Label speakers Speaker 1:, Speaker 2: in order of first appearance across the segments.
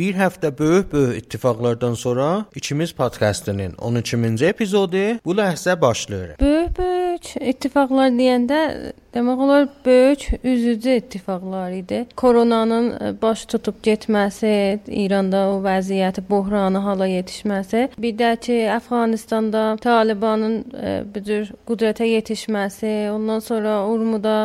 Speaker 1: Bir həftə böyük-böyük ittifaqlardan sonra ikimiz podkastının 12-ci epizodu bu ləhzə başlayır.
Speaker 2: Böyük-böyük ittifaqlar deyəndə demək olar böyük üzücü ittifaqlar idi. Koronanın baş tutub getməsi, İranda o vəziyyəti, böhranı hala yetişməsi, bir də ki, Əfqanistanda Talibanın e, bu cür qüdrətə yetişməsi, ondan sonra Urmuda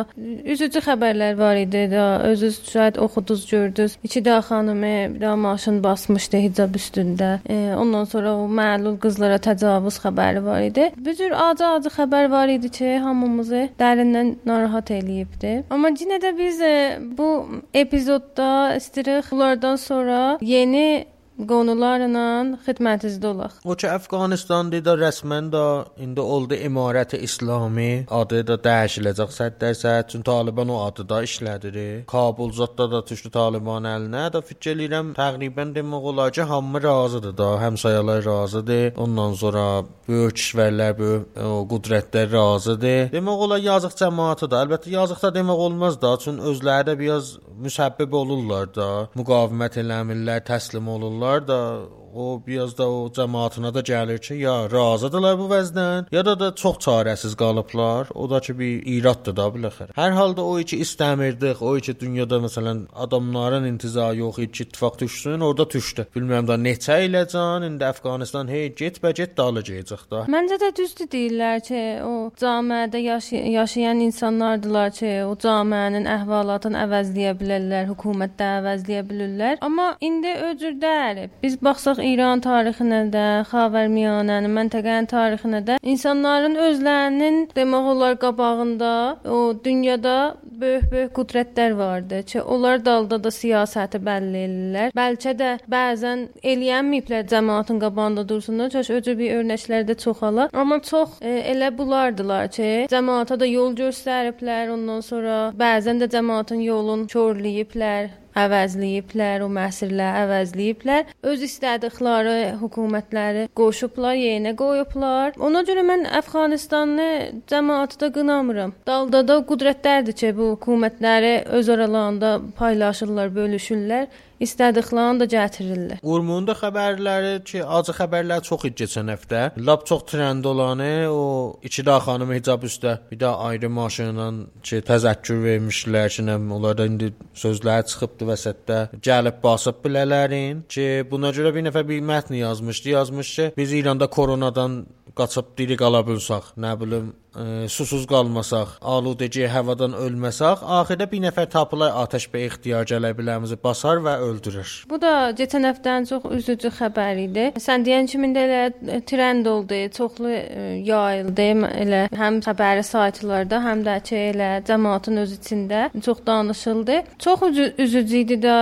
Speaker 2: üzücü xəbərlər var idi da özünüz şahid oxudunuz, gördünüz. İki də xanımı də maşın basmışdı hicab üstündə. E, ondan sonra o məlul qızlara təcavüz xəbəri var idi. Bu cür acı-acı xəbər var idi ki, hamımızı dərindən narahat eləyibdi. Amma yenə də biz e, bu epizodda istəyirik bunlardan sonra yeni qonularla xidmətinizdə olaq.
Speaker 1: O ki Əfqanistandır da rəsmən də indi oldu İmarət-i İslami adı da dəyişiləcək 100%. Çünki Taliban o adı da işlədir. Kabul zətdə də düşdü Taliban əlinə. Da fikir eləyirəm təqribən demək olar ki, hamı razıdır da, həmsayələr razıdır. Ondan sonra böyük kişvərlər, böyük o qüdrətlər razıdır. Demək olar yazıq cəmaatı da, əlbəttə yazıq da demək olmaz da, çünki özləri də biraz müsəbbib olurlar da, müqavimət eləmirlər, təslim olurlar onlar da o biraz da o cəmaatına da gəlir ki, ya razıdırlar bu vəzdən, ya da da çox çarəsiz qalıblar. O da ki bir iraddır da biləxər. Hər halda o iki istəmirdik, o iki dünyada məsələn adamların intizarı yox idi ki, ittifaq düşsün, orada düşdü. Bilmirəm da neçə iləcən indi Əfqanistan hey get-bə get dalacaq da.
Speaker 2: Məncə də düzdür deyirlər ki, o cəmiyyətdə yaşay yaşayan insanlardılar ki, o cəmiyyənin əhvalatını əvəzləyə bilərlər, hökumətdə əvəzləyə bilirlər. Amma indi öcürdər. Biz baxsaq İran tarixinə də, Xavərmiyanənin, məntəqənin tarixinə də insanların özlərinin demək olar qabağında o dünyada böyük-böyük qüdrətlər vardı ki, onlar dalda da siyasəti bəlli eləyirlər. Bəlkə də bəzən eləyənməyiblər cəmaatın qabağında dursunlar, çəş öcü bir örnəklər də çoxala. Amma çox e, elə bunlardılar ki, cəmaata da yol göstəriblər, ondan sonra bəzən də cəmaatın yolunu körləyiblər əvəzləyiblər, o məsirləri əvəzləyiblər. Öz istədikləri hökumətləri qoşublar, yerinə qoyublar. Ona görə mən Əfqanistanı cəmaatda qınamıram. Dalda da qüdrətlərdir ki, bu hökumətləri öz aralarında paylaşırlar, bölüşürlər istədiklərini də gətirirlər.
Speaker 1: Urmunda xəbərləri ki, acı xəbərlər çox idi keçən həftə. Lap çox trend olanı o iki də xanım hicab üstə bir də ayrı maşınla ki, təzəkkür vermişlər ki, nəm onlarda indi sözlər çıxıbdı vəsətdə. Gəlib basıb bilələrin ki, buna görə bir nəfər bir mətn yazmışdı. Yazmış ki, biz İranda koronadan qaçıb diri qala bilsək, nə bilim, ə, susuz qalmasaq, aludəci havadan ölməsək, axirdə bir nəfər tapılar atəş bə ixtiyar gələ bilərimizi basar və öldürür.
Speaker 2: Bu da keçən həftənin çox üzücü xəbəri idi. Sən deyən kimi də elə e, trend oldu, çoxlu ə, e, yayıldı elə həm xəbəri saytlarda, həm də ki elə cəmaatın öz içində çox danışıldı. Çox üzücü idi də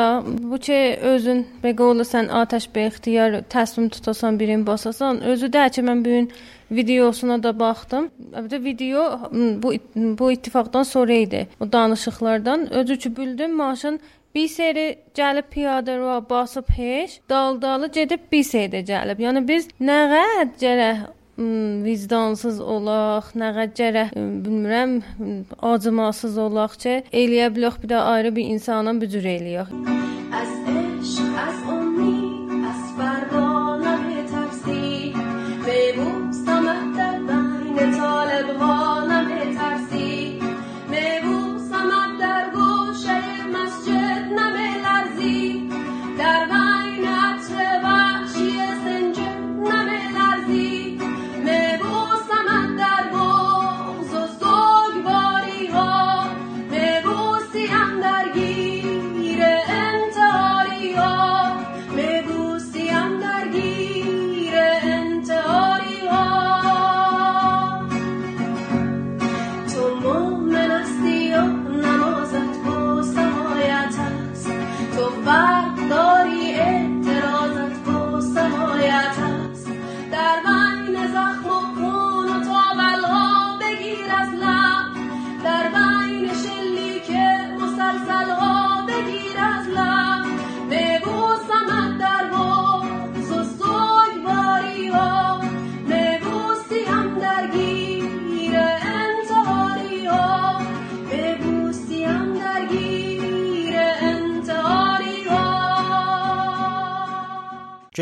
Speaker 2: bu ki özün beqola sən atəş bə ixtiyar təslim tutasan birini basasan, özü də ki mən bu gün videosuna da baxdım. Əlbəttə video bu bu ittifaqdan sonra idi. O danışıqlardan özü ki bildim maşın bir seri gəlib piyada roya basıb heç, daldalı gedib bir seri gəlib. Yəni biz nə qəd gərək vicdansız olaq, nə gərək bilmirəm, acımasız olaq ki, eləyə bilək bir də ayrı bir insana bücür eləyək. Az eşq, az umid, it's all upon us.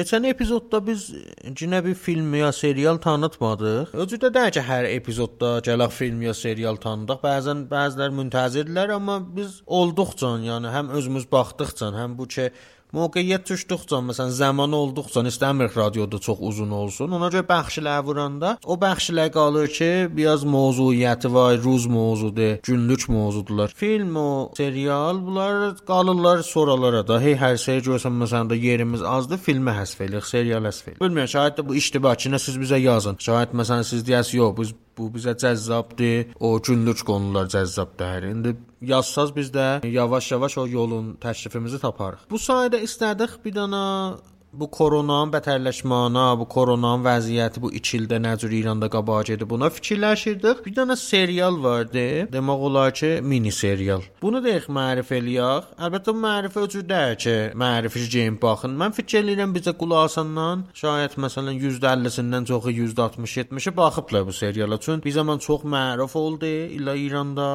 Speaker 1: Keçən epizodda biz yenə bir film ya serial tanıtmadıq. Özüdə də ki, hər epizodda gələk film ya serial tanıdıq. Bəzən bəzilər müntəzirlər, amma biz olduqca, yəni həm özümüz baxdıqca, həm bu ki Mövqeyiyyət düşdükcə, məsələn, zaman olduqca istəmirik radioda çox uzun olsun. Ona görə bəxşlər vuranda o bəxşlər qalır ki, biraz mövzuiyyəti var, ruz mövzudur, günlük mövzudular. Film, o serial bunlar qalırlar soralara da. Hey hər şey görsən məsələn də yerimiz azdır, filmə həsf eləyirik, serial həsf eləyirik. Bilmirəm, şayad da bu iştibah ki, siz bizə yazın. Şayad məsələn siz deyəsiz, yox, biz bu bizə cəzzabdır. O günlük qonular cəzzabdır. İndi yazsaz biz də yavaş-yavaş o yolun təklifimizi taparıq. Bu sayədə istədik bir dana bu koronanın bətərləşməyinə, bu koronanın vəziyyəti bu 2 ildə nə cür İranda qabağa gedib buna fikirləşirdik. Bir dənə serial vardı. Demək olar ki, mini serial. Bunu da mərif eləyək. Əlbəttə mərifə özüdür ki, mərifi game baxın. Mən fikir edirəm bizə qulasından şayət məsələn 150-sindən çoxu 160-70-i baxıblar bu seriala. Çünki bir zaman çox məruf oldu ilə İranda.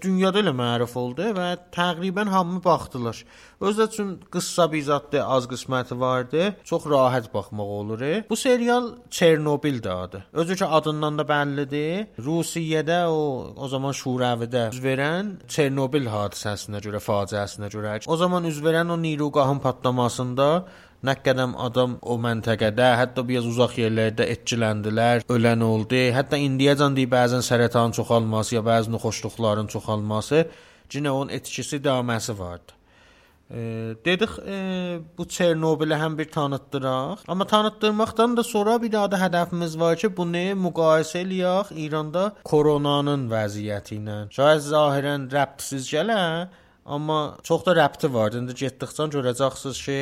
Speaker 1: Dünyada elə məruf oldu və təqribən hamı baxdılar. Özü üçün qıssa bizatdır, az qisməti vardı. Çox rahat baxmaq olur. Bu serial Çernobil adı. Özü ki adından da bəllidir. Rusiyədə o o zaman Şuravədə üz verən Çernobil hadisəsinə görə, faciəsinə görə. O zaman üz verən o Nirugahın partlamasında Nə qədəm adam o məntəqədə, hətta biraz uzaq yerlərdə etkiləndilər, ölən oldu. Hətta indiyəcən deyə bəzən sərətan çoxalması ya bəzi xoşluqların çoxalması, cinə onun etkisi daməsi vardı. E, dedik e, bu Çernobili həm bir tanıtdıraq. Amma tanıtdırmaqdan da sonra bir daha da hədəfimiz var ki, bunu müqayisə eləyək İranda koronanın vəziyyəti ilə. Şayət zahirən rəbtsiz gələ, amma çox da rəbti var. İndi getdikcə görəcəksiniz ki,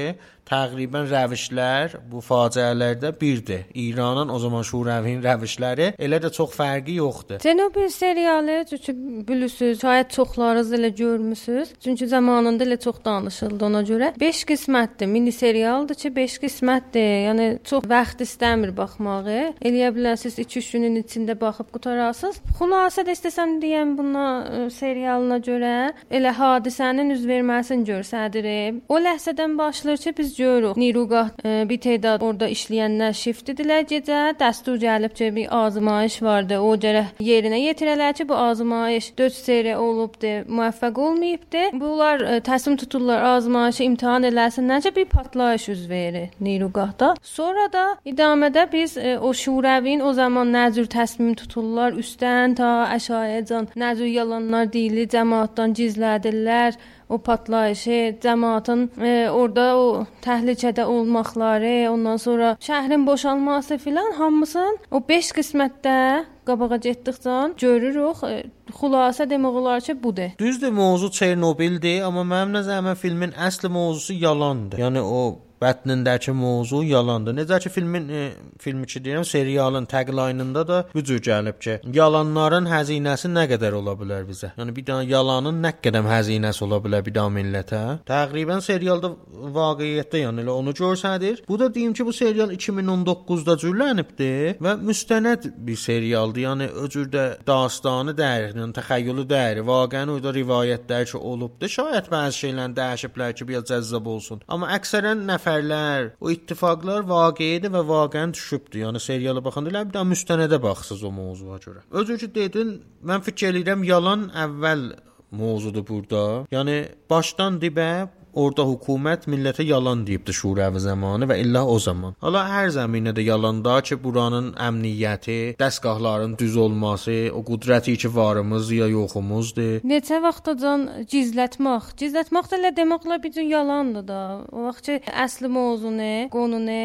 Speaker 1: təqribən rəvişlər bu faciələrdə birdir. İranın o zaman Şuravinin rəvişləri elə də çox fərqi yoxdur.
Speaker 2: Cənubi serialı çünki bilirsiniz, şayət çoxlarınız elə görmüsüz. Çünki zamanında elə çox danışıldı ona görə. 5 qismətdir, mini serialdır ki, 5 qismətdir. Yəni çox vaxt istəmir baxmağı. Eləyə bilərsiniz 2-3 günün içində baxıb qutarasınız. Xülasə də istəsəm deyəm buna e, serialına görə elə hadisənin üz verməsini göstərir. O ləhzədən başlayır ki, biz görürük. Nirugah ə, e, bir tədad orada işləyənlər shift idilər gecə. Dəstur gəlib ki, bir azmayış vardı. O cərə yerinə yetirələr ki, bu azmayış 4 seriya olubdu, müvəffəq olmayıbdı. Bunlar e, təslim tuturlar azmayışı imtahan eləsinlər ki, bir partlayış üz verir Nirugahda. Sonra da idamədə biz e, o şurəvin o zaman nəzür təsmim tuturlar üstdən ta əşayəcan nəzür yalanlar deyilir, cəmaatdan gizlədirlər o partlayışı, cəmaatın e, orada o təhlükədə olmaqları, ondan sonra şəhərin boşalması filan hamısını o 5 qismətdə qabağa getdikcə görürük. E, xülasə demək olar ki, budur.
Speaker 1: Düzdür, mövzu Çernobildir, amma mənim nəzərimə filmin əsl mövzusu yalandır. Yəni o bətnindəki mövzu yalandır. Necə ki filmin e, filmi ki deyirəm, serialın tagline-ında da bu cür gəlib ki, yalanların xəzinəsi nə qədər ola bilər bizə? Yəni bir dənə yalanın nə qədər xəzinəsi ola bilər bir daha millətə? Təqribən serialda vaqiətdə yəni elə onu göstərir. Bu da deyim ki, bu serial 2019-da cürlənibdi və müstənəd bir serialdır. Yəni o cürdə dastanı dəyər, yəni təxəyyülü dəyər. Vaqəən orada rivayətlər ki olubdu. Şayət bəzi şeylər dəyişiblər ki, biraz cəzzab olsun. Amma əksərən nəfər nəfərlər, o ittifaqlar vaqiədir və vaqəən düşübdür. Yəni seriala baxanda elə bir də müstənədə baxsız o mövzuya görə. Özü ki dedin, mən fikir edirəm yalan əvvəl mövzudur burada. Yəni başdan dibə orada hökumət millətə yalan deyibdi Şurəvi zamanı və illah o zaman. Hala hər zəminədə yalanda ki, buranın əmniyyəti, dəstgahların düz olması, o qüdrəti ki varımız ya yoxumuzdur.
Speaker 2: Neçə vaxtacan gizlətmək, gizlətmək də elə deməklə bir cür yalandır da. O vaxt ki, əsli mövzunu, qonunu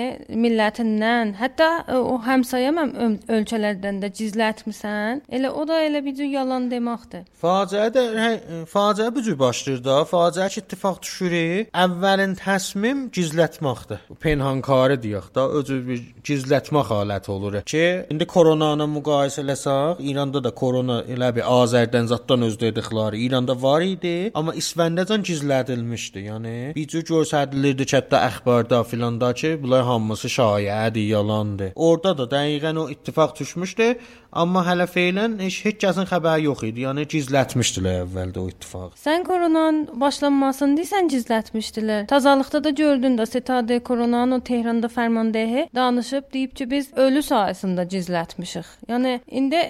Speaker 2: millətindən, hətta e, o həmsayə ölkələrdən də gizlətmisən, elə o da elə bir cür yalan deməkdir.
Speaker 1: Faciə də hə, faciə bu cür başlayır da. Faciə ki, ittifaq düşür biri əvvəlin təsmim gizlətməkdir. Penhankari deyək də, özü bir gizlətmə haləti olur ki, indi korona ilə müqayisə eləsək, İranda da korona elə bir Azərdən zaddan öz dedikləri İranda var idi, amma İsvəndəcən gizlədilmişdi. Yəni bir cür göstərilirdi hətta əxbarda filanda ki, bunlar hamısı şayədir, yalandır. Orada da dəqiqən o ittifaq düşmüşdü, amma hələ feilən heç heç kəsin xəbəri yox idi. Yəni gizlətmişdilər əvvəldə o ittifaqı.
Speaker 2: Sən koronanın başlanmasını desən, gizlətmişdilər. Tazalıqda da gördün də Setade Koronano Tehranda fərmandəhi danışıb deyib ki, biz ölü sayəsində gizlətmişik. Yəni indi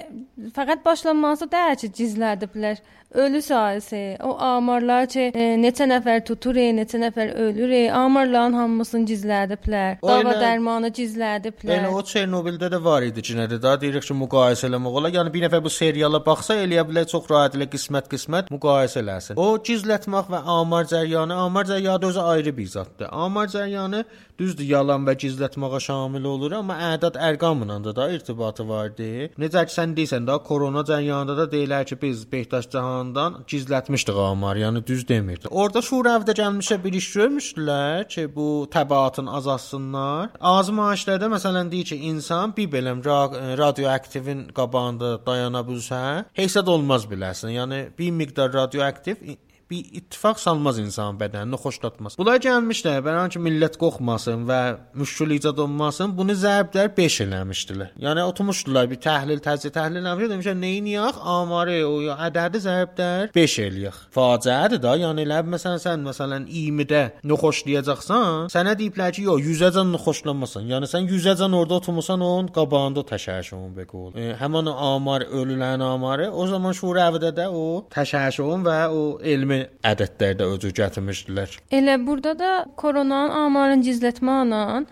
Speaker 2: fəqət başlanması deyil ki, gizlədiblər ölü sayəsi, o amarlar ki, e, neçə nəfər tutur, neçə nəfər ölür, amarların hamısını gizlədiblər. Dava dərmanı gizlədiblər.
Speaker 1: Elə o Çernobildə də var idi ki, nədir da deyirik ki, müqayisə eləmək olar. Yəni bir nəfər bu seriala baxsa eləyə bilər çox rahat elə qismət-qismət müqayisə eləsin. O gizlətmək və amar cəryanı, amar cəryanı özü ayrı bir zaddır. Amar cəryanı düzdür, yalan və gizlətməyə şamil olur, amma ədəd ərqamla da da irtibatı vardı. Necə ki sən deyirsən də korona cəryanında da deyirlər ki, biz Behtaş Cahandan gizlətmişdik amar, yəni düz demirdi. Orda Şurəvdə gəlmişə bir iş görmüşdülər ki, bu təbaatın azalsınlar. Azmayışlarda məsələn deyir ki, insan bir beləm ra radioaktivin qabağında dayana bilsə, də olmaz biləsən. Yəni bir miqdar radioaktiv bir ittifaq salmaz insan bədəninə xoşlatmaz. Bunlar gəlmişlər, bəlkə ki millət qorxmasın və müşkül icad olmasın, bunu zərblər 5 eləmişdilər. Yəni oturmuşdular bir təhlil, təzə təhlil eləmişlər, demişlər neyin yağ, amarı o ədədi zərblər 5 eləyək. Faciədir da, yəni elə məsələn sən məsələn 20-də noxoşlayacaqsan, sənə deyiblər ki, yox 100-əcən noxoşlanmasan. Yəni sən 100-əcən orada oturmusan, onun qabağında təşəşün beqol. E, həmin amar ölülən amarı o zaman şurəvdə də o təşəşün və o elmi kimi ədədlərdə özü gətirmişdilər.
Speaker 2: Elə burada da koronanın amarını gizlətməklə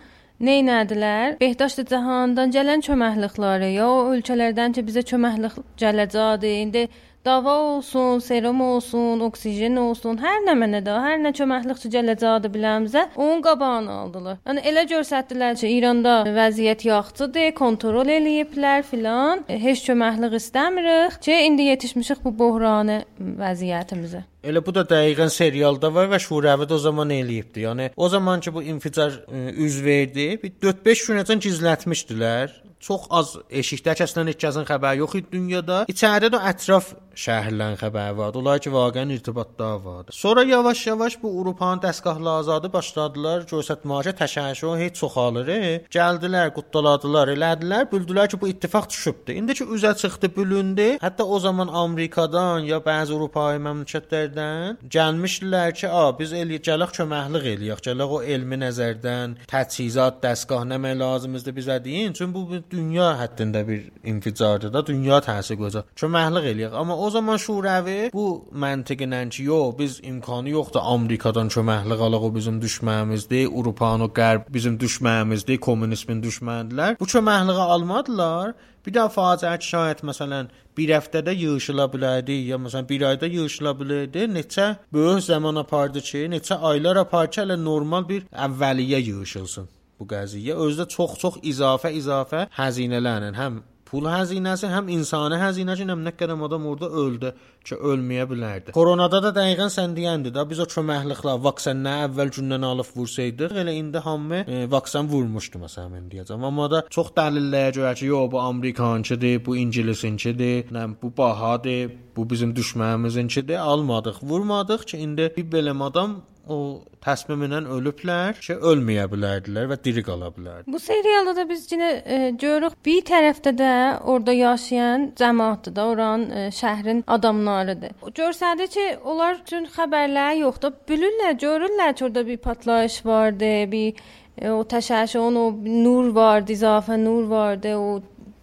Speaker 2: Neynədilər? Behdaşlı cahandan gələn köməklikləri, ya o ölkələrdən ki, bizə köməklik gələcəkdi. İndi dava olsun, serum olsun, oksigen olsun, hər nə mənədə, hər nə köməklikçi gələcəkdi biləmizə, onun qabağını aldılar. Yəni elə göstərdilər ki, İranda vəziyyət yaxşıdır, kontrol eləyiblər filan. Heç köməklik istəmirik ki, indi yetişmişik bu böhrana vəziyyətimizə.
Speaker 1: Elə bu da dəqiqən serialda var və Şurəvi də o zaman eləyibdi. Yəni o zaman ki bu inficar üz verdi, bir 4-5 günəcən gizlətmişdilər. Çox az eşikdə kəsilən heç kəsin xəbəri yox idi dünyada. İçəridə də ətraf şəhərlərin xəbəri vardı. Onlar ki vaqəən irtibatda vardı. Sonra yavaş-yavaş bu Avropanın dəstgahlı azadı başladılar göstərməyə təşəkkür heç çoxalır. Gəldilər, quddaladılar, elədilər, bildilər ki bu ittifaq düşübdü. İndi ki üzə çıxdı, bölündü. Hətta o zaman Amerikadan ya bəzi Avropa məmləkətlərdən gəlmişdilər ki, a biz eləyək, gələk köməklik eləyək, gələk o elmi nəzərdən təchizat, dəstgah nə lazımdır bizə deyin. Çünki bu dünya həddində bir inficardır da, dünya təsir qoyacaq. Köməklik eləyək. Amma o zaman Şurəvi bu məntiqlə ki, yox, biz imkanı yoxdur Amerikadan köməklik alaq, o bizim düşmənimizdir, Avropanın o qərb bizim düşmənimizdir, kommunizmin düşmənidirlər. Bu köməkliyi almadılar. Bir də faciə şayət məsələn bir həftədə yığışıla bilərdi, ya məsələn bir ayda yığışıla bilərdi, neçə böyük zaman apardı ki, neçə aylar apardı ki, hələ normal bir əvvəliyyə yığışılsın bu qəziyyə özdə çox-çox izafə izafə xəzinələrlə həm pul xəzinəsi, həm insani xəzinəsi, həm nə qədər adam orada öldü ki, ölməyə bilərdi. Koronada da dəqiqən sən deyəndi də biz o köməkliklə vaksin nə əvvəl gündən alıb vursaydıq, elə indi hamı e, vaksin vurmuşdu məsələn mən deyəcəm. Amma da çox dəlillərə görə ki, yox bu Amerikançıdır, bu İngilisinçidir, nə bu bahadır, bu bizim düşmənimizinkidir, almadıq, vurmadıq ki, indi bir belə adam o təsmimlə ölüblər ki, ölməyə bilərdilər və diri qala bilərdilər.
Speaker 2: Bu serialda da biz yenə e, görürük bir tərəfdə də orada yaşayan cəmaatdır da, oranın e, şəhrin adamlarıdır. Görsədi ki, onlar üçün xəbərlər yoxdur. Bilirlər, görürlər ki, orada bir partlayış vardı, bir e, o təşəşün o nur vardı, izafə nur vardı, o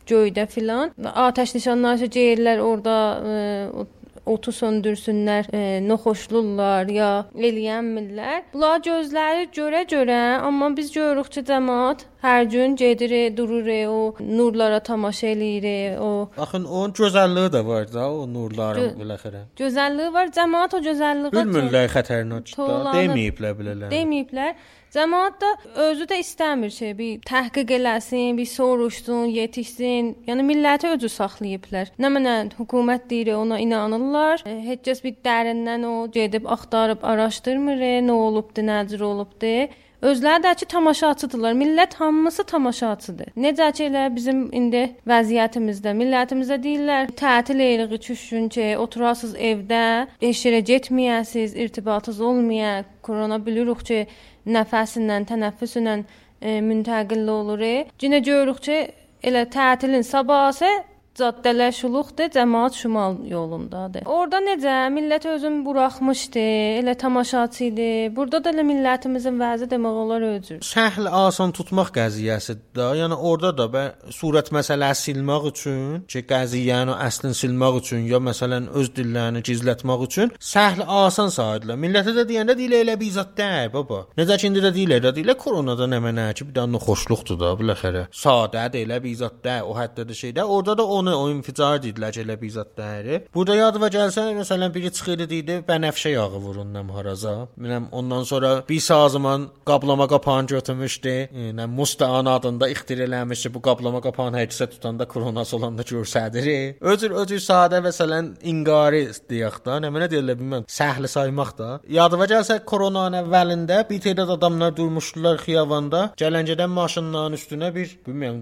Speaker 2: göydə filan. Atəş nişanları deyirlər orada e, o otu söndürsünlər, e, noxoşlurlar ya eləyənmirlər. Bunlar gözləri görə-görə, amma biz görürük ki, cəmaət hər gün gedir, durur, o nurlara tamaşa eləyir, o.
Speaker 1: Baxın, onun gözəlliyi də var da, o nurların biləxərə.
Speaker 2: Gözəlliyi var, cəmaət o gözəlliyi
Speaker 1: bilmirlər xətərnakdır. Deməyiblər bilələr.
Speaker 2: Deməyiblər. Cəmaət də özü də istəmir ki, bir təhqiq eləsin, bir soruşsun, yetişsin. Yəni milləti özü saxlayıblar. Nə mənə hökumət deyir, ona inanırlar. E, heç kəs bir dərindən o gedib axtarıb araşdırmır, e, nə olubdu, necə olubdu. Özləri də ki, tamaşaçıdırlar. Millət hamısı tamaşaçıdır. Necə ki elə bizim indi vəziyyətimizdə, millətimizdə deyirlər, tətil eləyirik 3 gün ki, oturasınız evdə, heç yerə getməyəsiniz, irtibatınız olmaya, korona bilirik ki, nəfəsindən, tənəffüslə e, müntəqil olur. Cinə görürük ki, elə tətilin sabahı caddələr şuluqdur, cəmaət şimal yolundadır. Orda necə millət özünü buraxmışdı, elə tamaşaçı idi. Burada da elə millətimizin vəzi demək olar öcür.
Speaker 1: Səhl asan tutmaq qəziyyəsidir də. Yəni orada da bə surət məsələsi silmək üçün, ki, qəziyyəni əslin silmək üçün ya məsələn öz dillərini gizlətmək üçün səhl asan saydılar. Millətə də deyəndə dilə elə bizat deyil baba. Necə ki indi də dilə də dilə koronada nə mənə ki, bir dənə xoşluqdur da biləxərə. Sadədir elə bizat deyil. O həddədə şeydə. Orada da onu o inficar dedilər elə bizat deyil. Burada yadıma gəlsə məsələn biri çıxırdı deyirdi, bənəfşə yağı vurun nəm haraza. Biləm ondan sonra bir sazman qablama qapağını götürmüşdü. Yəni Mustaan adında ixtira eləmişdi bu qablama qapağını hər kəsə tutanda koronası olanda görsədir. Özür özür sadə məsələn inqari deyək da, nə mənə deyirlər bilməm. Səhli saymaq da. Yadıma gəlsə koronanın əvvəlində bir tədad adamlar durmuşdular xiyabanda. Gələncədən maşınların üstünə bir bilmirəm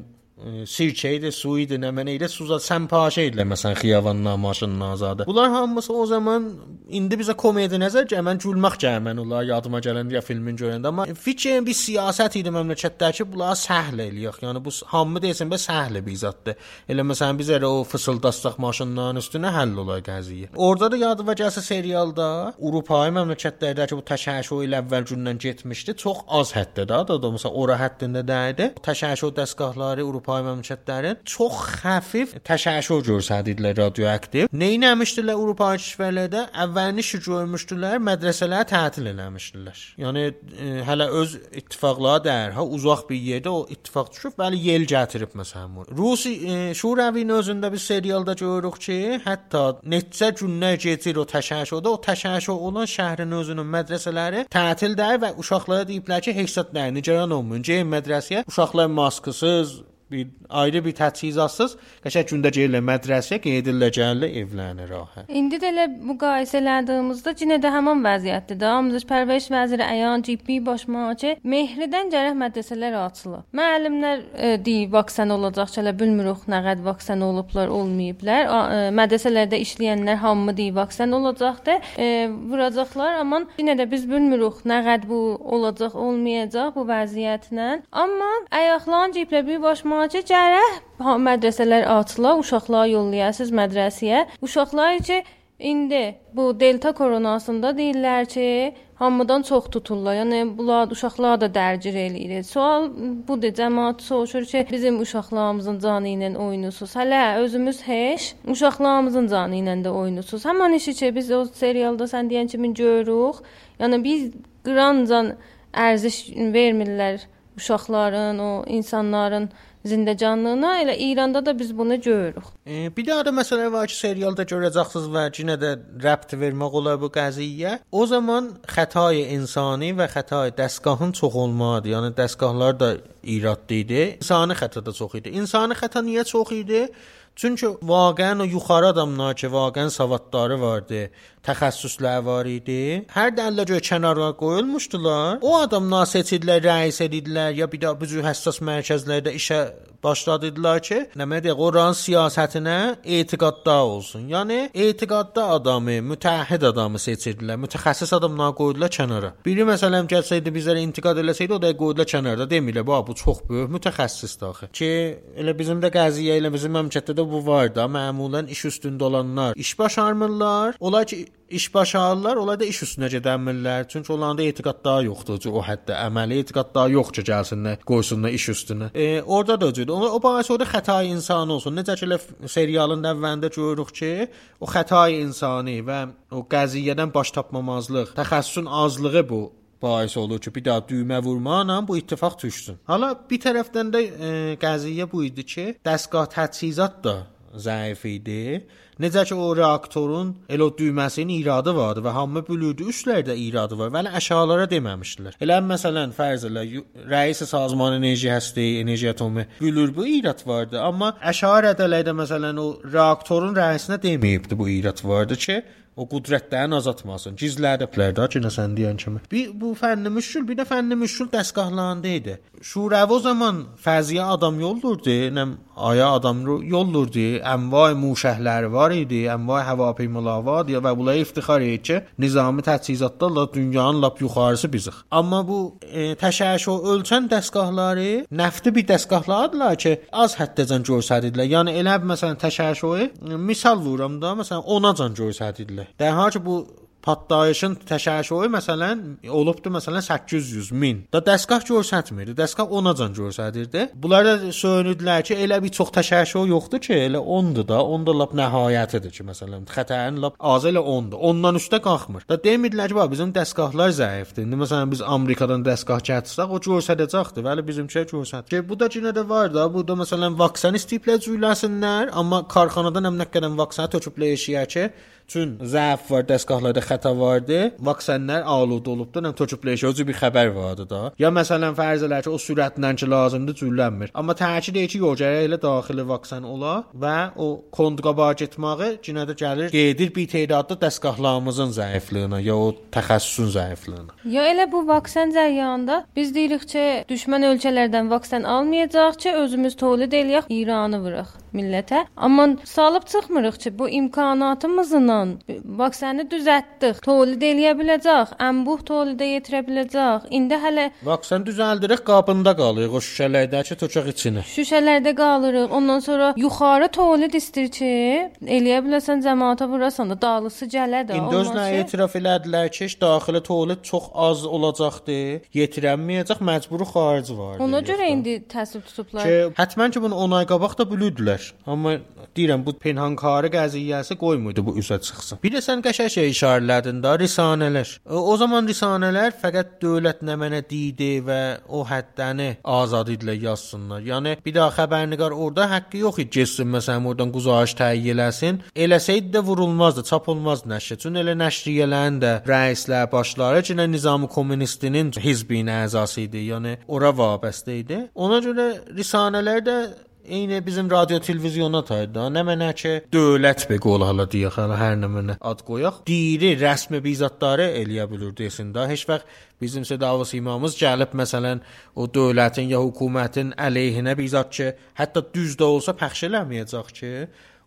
Speaker 1: sirkə idi, su idi, nə mənə idi, suza səmpaşə idilər məsələn xiyavanla maşının azadı. Bunlar hamısı o zaman indi bizə komedi nəzər gəlmən gülmək gəlmən olar yadıma gələndə ya filmin görəndə amma fikrin bir siyasət idi məmləkətdəki bunlar səhl eləyək. Yəni bu hamı desən bə səhl bir zaddır. Elə məsələn biz elə o fısıldastaq maşınların üstünə həll olar qəziyyə. Orada da yadıma gəlsə serialda Avropa məmləkətlərdəki bu təşəkkür ilə əvvəl gündən getmişdi. Çox az həddə də, da, da məsələn ora həddində də idi. Təşəkkür dəstgahları Avropa pay məmləkətlərin çox xəfif təşəkkür göstərdilər radioaktiv. Neynəmişdilər Avropa kişilərdə? Əvvəlini işi görmüşdülər, mədrəsələri tətil eləmişdilər. Yəni e, hələ öz ittifaqları dərhə uzaq bir yerdə o ittifaq düşüb, bəli yel gətirib məsələn. Rusi e, Şuravinin özündə bir serialda görürük ki, hətta neçə günlər keçir o təşəkkürdə, o təşəkkür olan şəhrin özünün mədrəsələri tətildir və uşaqlara deyiblər ki, nə, nigaran olmayın, gəlin mədrəsəyə. Uşaqlar maskasız, bir ayrı bir təchizatsız qəşəng gündə gəlirlər mədrəsəyə, gedirlər gəlirlər evlərinə rahat.
Speaker 2: İndi də elə müqayisə elədiyimizdə yenə də həmin vəziyyətdir də. Amuzaj Pərvəriş vəziri əyan GP başmaqçı Mehridən gərək mədrəsələr açılır. Müəllimlər e, deyir vaksin olacaq, çələ bilmirik nə qəd vaksin olublar, olmayıblar. E, mədrəsələrdə işləyənlər hamı deyir vaksin olacaqdı. E, vuracaqlar, amma yenə də biz bilmirik nə qəd bu olacaq, olmayacaq bu vəziyyətlə. Amma ayaqlan GP bir Müalicə gərək mədrəsələr açıla, uşaqları yollayasınız mədrəsəyə. Uşaqlar ki indi bu delta koronasında deyirlər ki, hamıdan çox tuturlar. Yəni bunlar uşaqlar da dərcir eləyir. Sual budur, cəmaət soruşur ki, bizim uşaqlarımızın canı ilə oynusuz. Hələ özümüz heç uşaqlarımızın canı ilə də oynusuz. Həmin işi ki, biz o serialda sən deyən kimi görürük. Yəni biz qrancan ərziş vermirlər uşaqların, o insanların zindəcanlığına, elə İranda da biz bunu görürük.
Speaker 1: E, bir daha da məsələ var ki, serialda görəcəksiniz və yenə də rəbt vermək olar bu qəziyyə. O zaman xətay insani və xətay dəstgahın çox olmadı. Yəni dəstgahlar da iradlı idi. İnsani xəta da çox idi. İnsani xəta niyə çox idi? Çünki vaqəən o yuxarı adamlar ki, vaqəən savadları vardı, təxəssüsləri var idi. Hər dəllə görə kənara qoyulmuşdular. O adamlar seçildilər, rəis edildilər ya bir də bu cür həssas mərkəzlərdə işə başladılar ki, nə deyək, oranın siyasətinə etiqadda olsun. Yəni etiqadda adamı, mütəhhid adamı seçirdilər. Mütəxəssis adamlar qoydular kənara. Biri məsələn gəlsəydi bizlərə intiqad eləsəydi, o da qoydular kənarda. Demirlər, "Bu bu çox böyük mütəxəssisdir axı." Ki elə bizim də qəziyyə ilə bizim məmləkətdə də bu var da, məmulən iş üstündə olanlar iş başarmırlar. Onlar ki iş başarırlar, ola da iş üstünə gedənmirlər. Çünki onlarda etiqad daha yoxdur o həddə. Əməli etiqad daha yoxdur gəlsinlər, qoysunlar iş üstünə. E, orada da öyüdür. O, o bahis orada xətai insan olsun. Necə ki serialın əvvəlində görürük ki, o xətai insani və o qəziyyədən baş tapmamazlıq, təxəssüsün azlığı bu bahis olur ki, bir daha düymə vurmaqla bu ittifaq düşsün. Hala bir tərəfdən də e, qəziyyə bu idi ki, dəstgah təchizat da zəif idi. Necə ki o reaktorun elə o düyməsinin iradı vardı və hamı bilirdi üstlərdə iradı var, vəli əşyalara deməmişdilər. Elə məsələn fərz elə rəis sazman enerji həsti, enerji atomu bilir bu irad vardı, amma əşya rədələrdə məsələn o reaktorun rəisinə deməyibdi bu irad vardı ki, o qüdrətlərin azaltmasın. Gizlədiblər də ki, sən deyən kimi. Bir bu fənni müşkül, bir də fənni müşkül dəstgahlarında idi. Şurəv o zaman fəziyə adam yollurdu, nəm Envay muşəhlər var idi, envay havapimalar var idi və bunlar iftixar edir ki, nizami təchizatlarla dünyanın lap yuxarısı bizik. Amma bu e, təşəşü ölçən dəstgahları nəfti bir dəstgahlardılar ki, az həddəcən göstərirdilər. Yəni elə məsələn təşəşüyü misal vururam da, məsələn 10-a can göstərirdilər. Dərhal ki bu partlayışın təşəkkürü məsələn olubdu məsələn 800 min. Da dəstgah göstərmirdi. Dəstgah onacan göstərirdi. Bunlar da söyünürdülər ki, elə bir çox təşəkkür yoxdur ki, elə 10-dur da, 10 da lap nəhayətidir ki, məsələn, xətərin lap az elə 10-dur. Ondan üstə qalxmır. Da demirdilər ki, bax bizim dəstgahlar zəifdir. İndi məsələn biz Amerikadan dəstgah gətirsək, o göstərəcəkdir, vəli bizimki göstərmir. Ki bu da yenə də var da, bu da məsələn vaksin istəyiblər cüyləsinlər, amma karxanadan həm nə qədər vaksin töküblər eşiyə ki, Çün zəif var, dəstgahlarda xəta vardı. Vaksinlər aludə olubdu, nə tökübləşə özü bir xəbər vardı da. Ya məsələn fərz elə ki, o sürətlə ki lazımdır cüllənmir. Amma təkid edir ki, yox, gərək elə daxili vaksin ola və o kontraba getməyi yenə də gəlir, gedir bir tədadda dəstgahlarımızın zəifliyinə ya o təxəssüsün zəifliyinə.
Speaker 2: Ya elə bu vaksin cəryanında biz deyirik ki, düşmən ölkələrdən vaksin almayacaq ki, özümüz tövlid eləyək, İranı vuraq millətə. Amma salıb çıxmırıq ki, bu imkanatımızla vaksini düzəltdik. Tövlid eləyə biləcək, əmbuh tövlidə yetirə biləcək. İndi hələ
Speaker 1: vaksin düzəldirik, qabında qalırıq o şüşələrdəki tökək içinə.
Speaker 2: Şüşələrdə qalırıq. Ondan sonra yuxarı tövlid istir ki, eləyə biləsən cəmaata vurasan da dağlısı gələ də.
Speaker 1: İndi özünə etiraf elədilər ki, daxili tövlid çox az olacaqdı. Yetirənməyəcək, məcburi xarici var.
Speaker 2: Ona görə indi təsvib tutublar.
Speaker 1: Ki, həttəmən ki, bunu 10 ay qabaq da bilürdülər. Amma deyirəm bu penhankarı qəziyyəsi qoymurdu bu üzə çıxsın. Bir də sən qəşəng şey işarələdin də risanələr. O, zaman risanələr fəqət dövlət nə mənə deydi və o həddəni azad idilər yazsınlar. Yəni bir daha xəbərnigar orada haqqı yox idi getsin məsələn oradan quzarış təyin eləsin. Eləsəydi də vurulmazdı, çap olmazdı nəşr. Çünki elə nəşriyyələrin də rəislər, başları ki, Nizami Komünistinin hizbinin əzası idi. Yəni ora vabəstə idi. Ona görə risanələr də Eyni bizim radio televizyona tayda. Nə mənə ki, dövlət be qol hala deyək, hala hər nə mənə ad qoyaq. Diri rəsmi bizatları eləyə bilir desin də. Heç vaxt bizim sədavas imamımız gəlib məsələn o dövlətin ya hökumətin əleyhinə bizat ki, hətta düz də olsa pəxş eləməyəcək ki,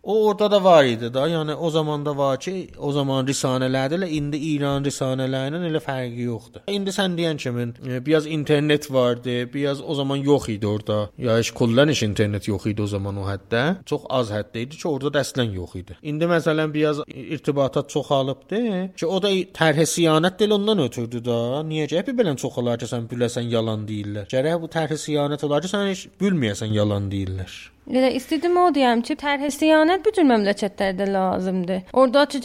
Speaker 1: O orada da var idi da. Yəni o zaman da var ki, o zaman risanələrdə ilə indi İran risanələrinin elə fərqi yoxdur. İndi sən deyən kimi e, biraz internet vardı, biraz o zaman yox idi orada. Ya heç kullan heç internet yox idi o zaman o həddə. Çox az həddə idi ki, orada da əslən yox idi. İndi məsələn biraz irtibatat çoxalıbdı ki, o da tərh siyanət del ondan ötürdü da. Niyə gəpi belən çoxalar ki, sən biləsən yalan deyirlər. Gərək bu tərh siyanət olar ki, sən heç bilməyəsən yalan deyirlər.
Speaker 2: Elə istedim o deyəm ki, tərh siyanət bütün məmləkətlərdə lazımdır. Orda ki,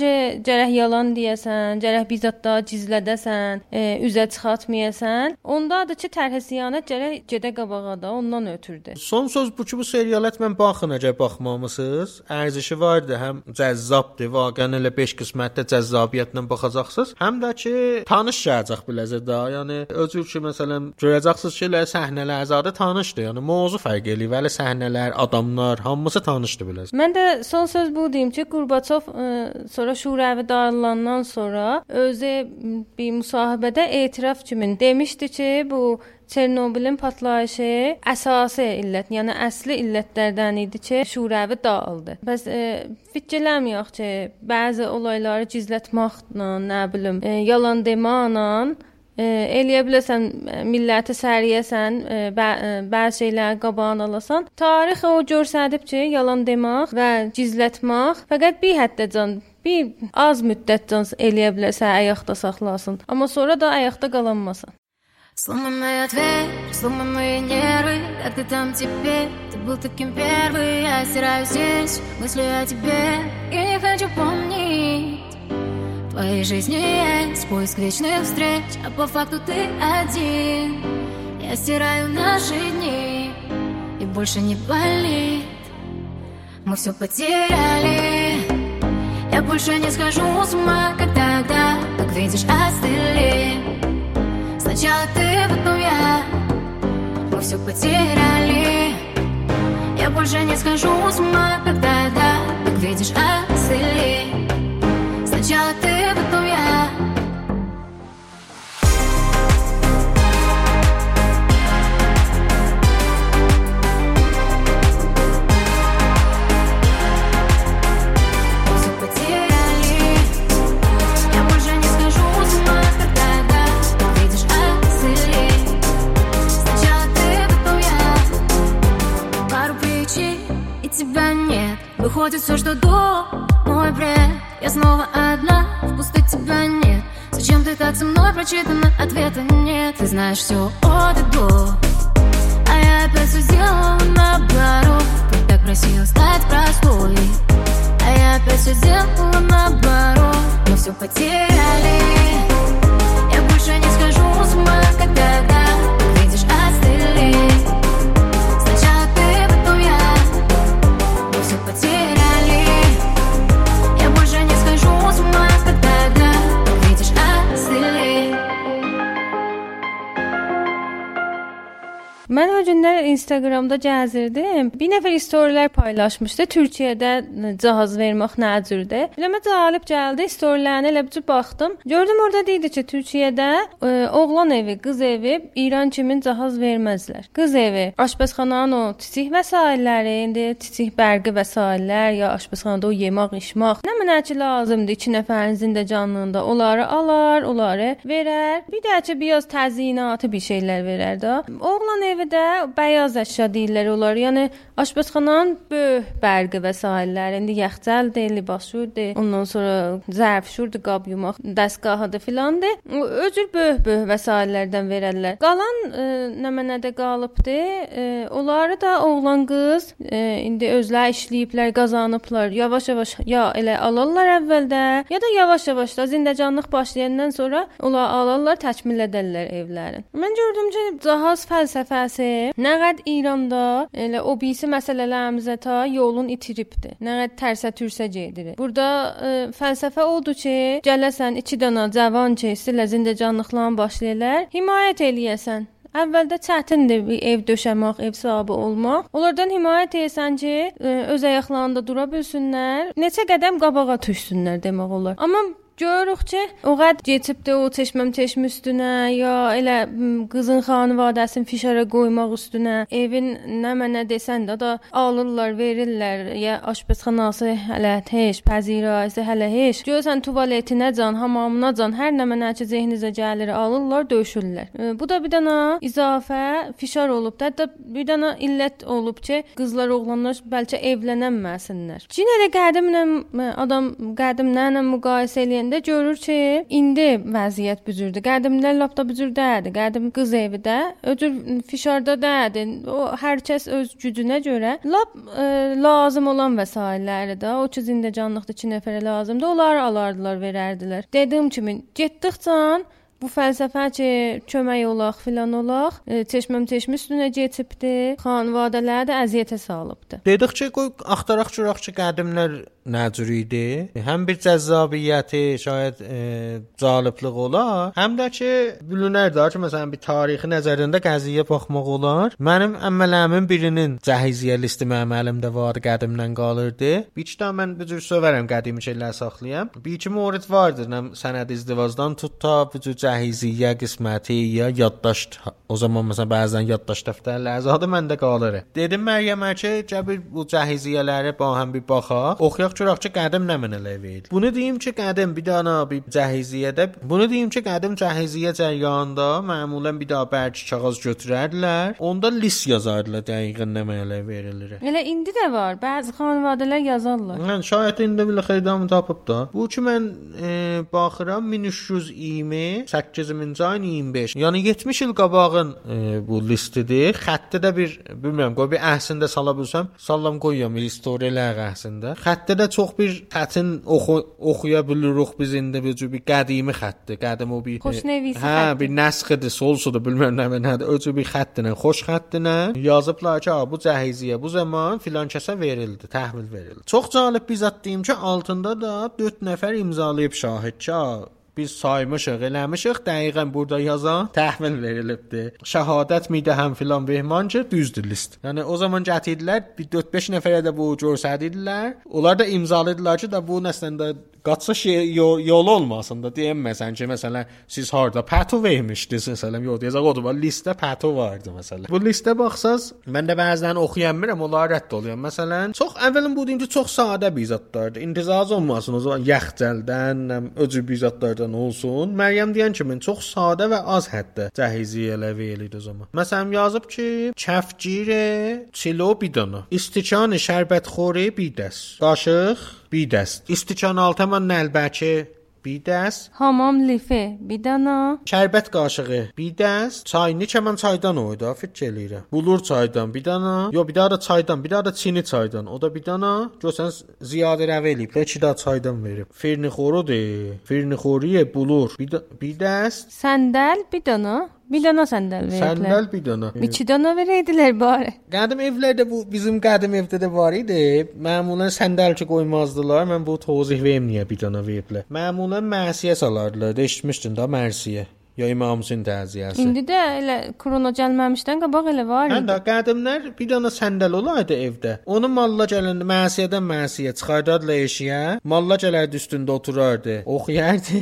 Speaker 2: gərək yalan deyəsən, gərək bizatda gizlədəsən, e, üzə çıxartmayasan, onda da ki, tərh siyanət gərək gedə qabağa da ondan ötürdü.
Speaker 1: Son söz bu ki, bu serialət mən baxın əgər baxmamısınız, ərzişi vardı, həm cəzzabdır, vaqəən elə 5 qismətdə cəzzabiyyətlə baxacaqsınız, həm də ki, tanış gələcək biləcə də. Yəni özür ki, məsələn, görəcəksiniz ki, elə səhnələr zadə tanışdır. Yəni mövzu fərq eləyir, vəli səhnələr, adamlar hamısı tanışdı biləsən.
Speaker 2: Mən də son söz bu deyim ki, Qurbaçov ə, e, sonra şurəvi dağılandan sonra özü bir müsahibədə etiraf kimi demişdi ki, bu Çernobilin partlayışı əsası illət, yəni əsli illətlərdən idi ki, şurəvi dağıldı. Bəs e, fikirləməyək ki, bəzi olayları gizlətməklə, nə bilim, e, yalan deməklə eləyə biləsən milləti səriyəsən, bə bəzi şeyləri qabağını alasan. Tarix o göstərib ki, yalan demək və gizlətmək fəqət bir həddəcən bir az müddətcən eləyə bilərsə ayaqda saxlasın. Amma sonra da ayaqda qalanmasın. Сломанная дверь, сломанные нервы Как ты там теперь? Ты был таким первый Я стираю здесь мысли о тебе Я не хочу помнить твоей жизни есть поиск вечных встреч А по факту ты один. Я стираю наши дни И больше не болит. Мы все потеряли Я больше не схожу с ума, как тогда Как видишь, остыли. Сначала ты, потом я. Мы все потеряли Я больше не схожу с ума, как тогда Как видишь, остыли
Speaker 3: Выходит все, что до Мой бред. Я снова одна Впусти тебя нет. Зачем ты так со мной прочитана? Ответа нет. Ты знаешь все от и до. А я опять все сделала наоборот. Ты так просила стать простой. А я опять все сделала наоборот. Мы все потеряли. Я больше не схожу с ума, как тогда Видишь, остыли
Speaker 2: günlər Instagramda gəzirdim. Bir nəfər storylər paylaşmışdı. Türkiyədə cihaz vermək nə cürdür? Eləmə cəlib gəldi. Storylərinə elə bir baxdım. Gördüm orada deyildi ki, Türkiyədə ə, oğlan evi, qız evi İran kimi cihaz verməzlər. Qız evi, aşpazxananın o kiçik vəsaitləri, indi kiçik bərqi vəsaitlər ya aşpazxanada o yemək, içmək, nə mənə ki lazımdır 2 nəfərinizin də canlığında onları alar, onları verər. Bir də ki biraz təzyiinatı bir şeylər verər də. Oğlan evi də bəyaz əşya deyirlər onlar. Yəni aşpazxananın böyük bərqi vəsaitlər, indi yaxcəldir, libasşurdur, ondan sonra zərfşurdur, qab yumaq, dəstgahıdır filandır. O Öcür böyük-böyük vəsaitlərdən verərlər. Qalan ə, nə mənədə qalıbdı. Ə, onları da oğlan qız ə, indi özləri işləyiblər, qazanıblar. Yavaş-yavaş ya elə alırlar əvvəldə, ya da yavaş-yavaş da zindəcanlıq başlayandan sonra onlar alırlar, təkmil edərlər evlərini. Mən gördüm ki, cihaz fəlsəfəsi nə qəd İranda elə o birisi məsələlərimizə ta yolun itiribdi. Nə qəd tərsə türsə gedir. Burada ə, fəlsəfə odur ki, gələsən 2 dənə cavan ki, silə zindəcanlıqla başlayırlar, himayət eləyəsən. Əvvəldə çətindir bir ev döşəmək, ev sahibi olmaq. Onlardan himayət etsən ki, ə, öz ayaqlarında dura bilsinlər, neçə qədəm qabağa düşsünlər demək olar. Amma Görürük ki, o qəd keçibdi o çeşməm çeşmə üstünə ya elə qızın xanivadəsini fişara qoymaq üstünə, evin nə mənə desən də da alırlar, verirlər ya aşpazxanası hələ heç, pəzirayəsi hələ heç. Görsən tuvaletinə can, hamamına can, hər nə mənə ki zehnizə gəlir, alırlar, döşürlər. E, Bu da bir dənə izafə fişar olub da, da bir dənə illət olub ki, qızlar, oğlanlar bəlkə evlənənməsinlər. Yenə də qədimlə adam qədimlə müqayisə eləyəndə görür ki, indi vəziyyət bu cürdür. Qədimlər lap da deyildi. Qədim qız evi də öcür fişarda deyildi. O hər kəs öz gücünə görə lap ə, lazım olan vəsaitləri də o ki zindəcanlıqda 2 nəfərə lazımdır, onları alardılar, verərdilər. Dediyim kimi, getdikcə Bu fəlsəfə ki, kömək olaq filan olaq, e, çeşməm çeşmə üstünə keçibdi. Xanvadələri də əziyyətə salıbdı.
Speaker 1: Dedikcə qoy axtaraq görək ki, qədimlər nə cür idi? Həm bir cəzzabiyyəti, şayad e, cəliblik ola, həm də ki, bilinər də ki, məsələn bir tarixi nəzərində qəziyyə baxmaq olar. Mənim əmmələrimin birinin cəhiziyyə listi mənim əlimdə vardı, qədimdən qalırdı. Bir iki mən bu cür sövərəm qədimi şeylər saxlayam. Bir iki mövrid vardır, nəm sənəd izdivazdan tut ta bu cür cəhiziyyə qisməti ya yaddaşt. O zaman məsələn bəzən yaddaşt dəftərləri zadı məndə qalır. Dedim Məryəmə ki, gəl bu cəhiziyyələri ba həm bir baxaq. Oxuyaq görək ki, qədim nə mənələ verir. Bunu deyim ki, qədim bir dana bir cəhiziyyədə, bunu deyim ki, qədim cəhiziyyə cəryanında məmulən bir daha bərk kağız götürərdilər. Onda list yazardılar dəqiqən nə mənələ verilir.
Speaker 2: Elə indi də var. Bəzi xanvadələr yazarlar.
Speaker 1: Mən şayət indi belə xeyrdamı tapıb da. Bu ki mən e, baxıram 1320 8-ci ayın 25. Yəni 70 il qabağın e, bu listidir. Xəttə də bir bilmirəm, qoy bir əhsində sala bilsəm, sallam qoyuram historiyalar əhsində. Xəttə də çox bir xətin oxu oxuya bilirik biz indi bu cür bir qədimi xəttdir. Qədim o bir
Speaker 2: Xoşnəvisi
Speaker 1: Hə,
Speaker 2: xətti.
Speaker 1: bir nəsxdir, solsudur, bilmirəm nə mənədir. O cür bir xəttinə, xoş xəttinə yazıblar ki, "Ha, bu cəhiziyyə bu zaman filan kəsə verildi, təhvil verildi. Çox cəlib bir zət deyim ki, altında da 4 nəfər imzalayıb şahid ki, "Ha, biz saymışıq, eləmişik, dəqiqən burada yazan təhvil verilibdi. Şəhadət midəhəm filan behman ki, düzdür list. Yəni o zaman gətirdilər, bir 4-5 nəfərə də bu göstərdilər. Onlar da imzaladılar ki, da bu nəsləndə qaçış yol, yolu olmasın da deyəməsən ki, məsələn, siz harda pato vermişdiniz, məsələn, yox deyəcək o da listdə pato vardı məsələn. Bu listə baxsaz, mən də bəzən oxuya bilmirəm, onlar rədd oluyor. Məsələn, çox əvvəlin bu deyim ki, çox sadə bir zətlərdir. İntizaz olmasın o zaman yaxcəldən, öcü bir olmadan olsun, Məryəm deyən kimi çox sadə və az həddə cəhiziyyə əlavə eləyir o zaman. Məsələn yazıb ki, kəfgir çilo bir dana, istikan şərbət xori bir dəst, qaşıq bir dəst, istikan altı mən nəlbəki bir dəst,
Speaker 2: Hamam lifi bir dana.
Speaker 1: şərbət qaşığı bir dəst, çayını ki mən çaydan oydu, fikr eləyirəm. Bulur çaydan bir dana, yo bir da çaydan, bir da çini çaydan, o da bir dana. Görsən ziyadə rəv eləyib, 2 daha çaydan verib. Firni xorudur. Firni xoriyə bulur. Bir, bir dəst
Speaker 2: Səndəl bir dana. Bir dana səndəl veriblər.
Speaker 1: səndəl bir dana.
Speaker 2: İki dana verəydilər bari.
Speaker 1: Qədim evlərdə bu bizim qədim evdə də var idi. Məmulən səndəl ki qoymazdılar. Mən bu tozih verim niyə bir dana veriblər. Məmulən mərsiyə salardılar. Eşitmişdin da mərsiyə. Ya İmam Hüseyn təziyəsi.
Speaker 2: İndi də elə korona gəlməmişdən qabaq elə var
Speaker 1: Hə
Speaker 2: idi.
Speaker 1: də qədimlər bir dana səndəl olaydı evdə. Onu malla gələndə məsiyədən məsiyə çıxardardılar eşiyə. Malla gələrdi üstündə oturardı. Oxuyardı.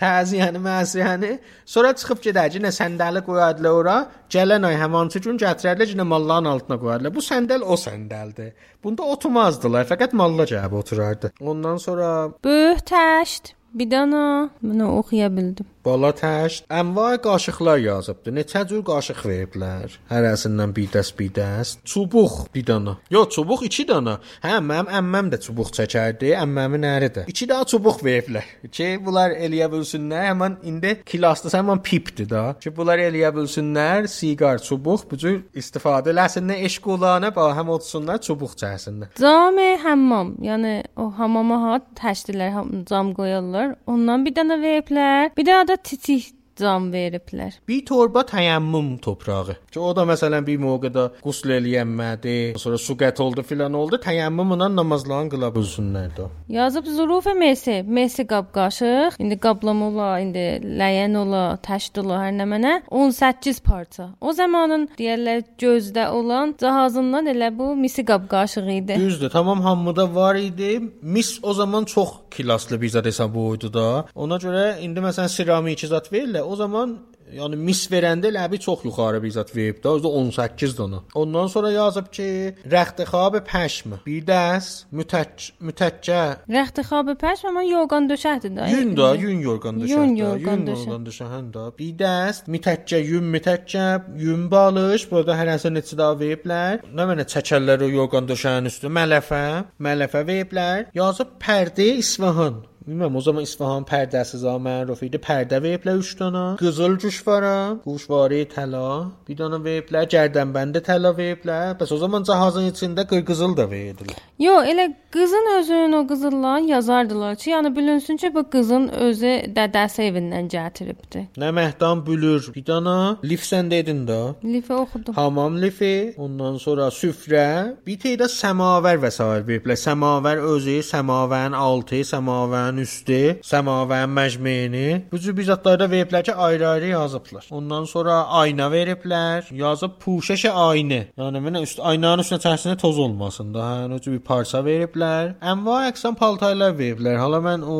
Speaker 1: Təziyəni məsiyəni. Sonra çıxıb gedərdi, nə səndəli qoyardılar ora. Gələn ay həmançı gün gətirərlər, yenə malların altına qoyardılar. Bu səndəl o səndəldir. Bunda oturmazdılar, fəqət malla gəlib oturardı. Ondan sonra
Speaker 2: Böyük təşt bir dana. Onu oxuya bildim.
Speaker 1: Bala təşt ənva qaşıqlar yazıbdı. Neçə cür qaşıq veriblər. Hərəsindən bir dəst, bir dəst. Çubuq bir dana. Yox, çubuq 2 dana. Hə, mənim əmməm də çubuq çəkərdi. Əmməmin əri də. 2 daha çubuq veriblər. Ki bunlar eləyə bilsinlər. Həmin indi kilasda həmin pipdir da. Ki bunlar eləyə bilsinlər. Siqar, çubuq bu cür istifadə eləsinlər. Eşqulana ba həm otsunlar, çubuq çəksinlər.
Speaker 2: Cam həmmam, yəni o hamama ha təşdilər, ham- cam qoyarlar. Ondan bir dana veriblər. Bir daha da cam veriblər.
Speaker 1: Bir torba təyəmmüm toprağı. Ki o da məsələn bir moqada qusl eləyənmədi, sonra su qət oldu filan oldu, təyəmmümlə namazlarını qıla bilsinlər də.
Speaker 2: Yazıb zuruf mesi, mesi qab qaşıq, indi qablama ola, indi ləyən ola, təşd ola, hər nə mənə 18 parça. O zamanın deyirlər gözdə olan cihazından elə bu misi qab qaşığı idi.
Speaker 1: Düzdür, tamam hamıda var idi. Mis o zaman çox klaslı bir zad hesab oldu da. Ona görə indi məsələn seramik zat verirlər. O zaman Yəni mis verəndə ləbi çox yuxarı bir zat verib də, özü 18 dana. Ondan sonra yazıb ki, rəxtixab pəşm, bir dəst mütəc mütəccə
Speaker 2: Rəxtixab pəş amma yorğan döşəkdir də.
Speaker 1: Yün da, yün yorğan döşək.
Speaker 2: Yün yorğan
Speaker 1: yün
Speaker 2: döşək.
Speaker 1: yorğan döşəkən də. Bir dəst mütəccə, yün mütəccə, yün balış, burada hərəsə neçə daha veriblər. Nə mənə çəkərlər o yorğan döşəyin üstü, mələfə, mələfə veriblər. Yazıb pərdə İsfahan. Bilmirəm o zaman İsfahan pərdəsi zaman məruf idi. Pərdə veriblər 3 dana. Qızıl cüşvara, quşvarı təla, bir dana veriblər, gərdənbəndə təla veriblər. Bəs o zaman cihazın içində qırqızıl da verirdilər.
Speaker 2: Yo, elə qızın özünün o qızıllarını yazardılar ki, yəni bilinsin ki, bu qızın özü dədəsi evindən gətiribdi.
Speaker 1: Nə məhdan bülür. Bir dana lif sən dedin də.
Speaker 2: Lifə oxudum.
Speaker 1: Hamam lifi, ondan sonra süfrə, bir teydə səmavər vəsair veriblər. Səmavər özü, səmavərin altı, səmavərin üstü, səmavərin məcmeyini. Bu cür bir zətlərdə veriblər ki, ayrı-ayrı yazıblar. Ondan sonra ayna veriblər. Yazıb puşəş aynı. Yəni mənə üst aynanın üstünə çəksinə toz olmasın da. Hə, o cür bir parça veriblər. Ənva əqsam paltarlar veriblər. Hala mən o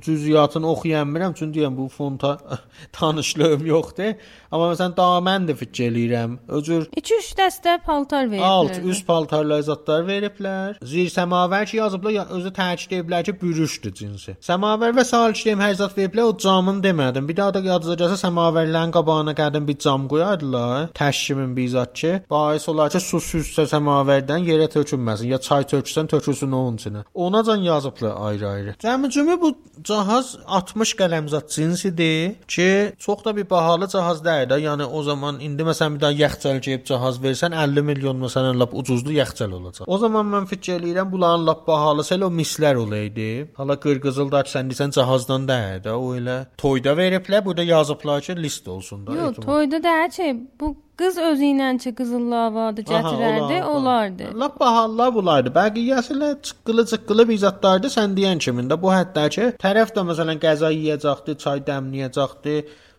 Speaker 1: cüziyyatını oxuya bilmirəm, çünki deyirəm bu fonta tanışlığım yoxdur. Amma məsələn damən də fikir eləyirəm. O cür
Speaker 2: 2-3 dəstə paltar veriblər.
Speaker 1: Alt, üst paltarlar zadlar veriblər. Zir səmavər ki yazıblar, ya özü təkid ediblər ki, bürüşdür cinsi. Səmavər və salçdəm hər zat veriblər, o camını demədim. Bir daha da yadınıza səmavərlərin qabağına qədim bir cam qoyardılar. Təşkimin bir zat ki, bais olar ki, su süzsə səmavərdən yerə tökülməsin, ya çay töksən tökülsün onun içinə. Ona can yazıblar ayrı-ayrı. Cəmi-cümü bu cihaz 60 qələmzat cinsidir ki, çox da bir bahalı cihaz deyil də. Yəni o zaman indi məsələn bir daha yaxçəl geyib cihaz versən 50 milyon məsələn lap ucuzlu yaxçəl olacaq. O zaman mən fikir eləyirəm bunların lap bahalısı elə o mislər olaydı. Hala qırqızılda sən desən cihazdan deyil də. O elə toyda veriblər, burada yazıblar ki, list olsun da.
Speaker 2: Yox, toyda da hər şey bu qız özü ilə ki qızıllavadı gətirərdi,
Speaker 1: Aha,
Speaker 2: olardı.
Speaker 1: Lap bahalılar bulardı. Bəqiyyəsi elə çıqqılı çıqqılı bir zətlərdi. Sən deyən kimi də bu həddə ki, tərəf də məsələn qəza yeyəcəkdi, çay dəmləyəcəkdi,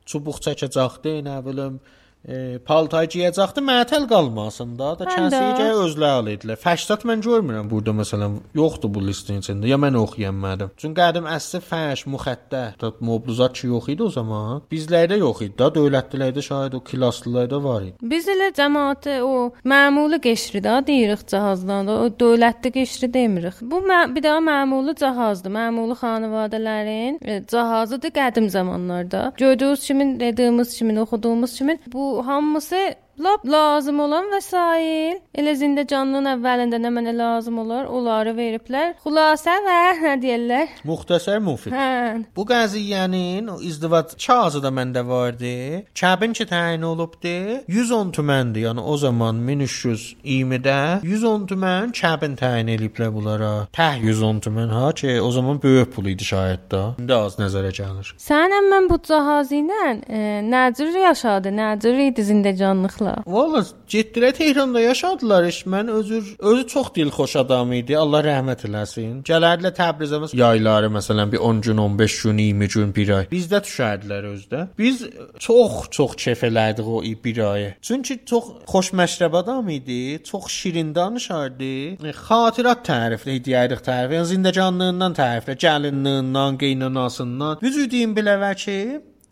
Speaker 1: çubuq çəkəcəkdi, nə bilim e, paltay geyəcəkdi, məətəl qalmasın da, da kəsicə özləri idilər. Fəştat mən görmürəm burada məsələn yoxdur bu listin içində. Ya mən oxuyamadım. Çünki qədim əsli fəş, müxəttə, mobluzat ki yox idi o zaman. Bizlərdə yox idi da, dövlətlilərdə şayad o klasslılarda var idi.
Speaker 2: Biz elə cəmaatı o məmuli qəşri də deyirik cihazdan da, o dövlətli qəşri demirik. Bu bir daha məmuli cihazdır. Məmuli xanavadələrin e, cihazıdır qədim zamanlarda. Gördüyünüz kimi, dediyimiz kimi, oxuduğumuz kimi bu hamısı Lap lazım olan vəsait elə zində canlının əvvəlində nə mənə lazım olar, onları veriblər. Xülasə və nə deyirlər?
Speaker 1: Muxtəsər mufid.
Speaker 2: Hə.
Speaker 1: Bu qəziyyənin o izdivac kağızı da məndə vardı. Kəbin ki təyin olubdu. 110 tüməndir. Yəni o zaman 1320-də 110 tümən kəbin təyin eliblər bunlara. Təh 110 tümən ha ki, o zaman böyük pul idi şayət də. İndi az nəzərə gəlir.
Speaker 2: Sən mən bu cihazı ilə e, nəcür yaşadı, nəcür idi zində canlıqla.
Speaker 1: Valla getdilər Tehranda yaşadılar. iş. Mən özür özü çox dilxoş adam idi. Allah rəhmət eləsin. Gələrdilər Təbrizə məsələn yayları məsələn bir 10 gün, 15 gün, 20 gün, bir ay. Bizdə düşərdilər özdə. Biz çox çox keyf elədik o bir ayı. Çünki çox xoş məşrəb adam idi. Çox şirin danışardı. E, Xatirət təriflə deyərdik tərif. Yəni zindəcanlığından təriflə, gəlinliyindən, qeynanasından. Vücudun biləvə ki,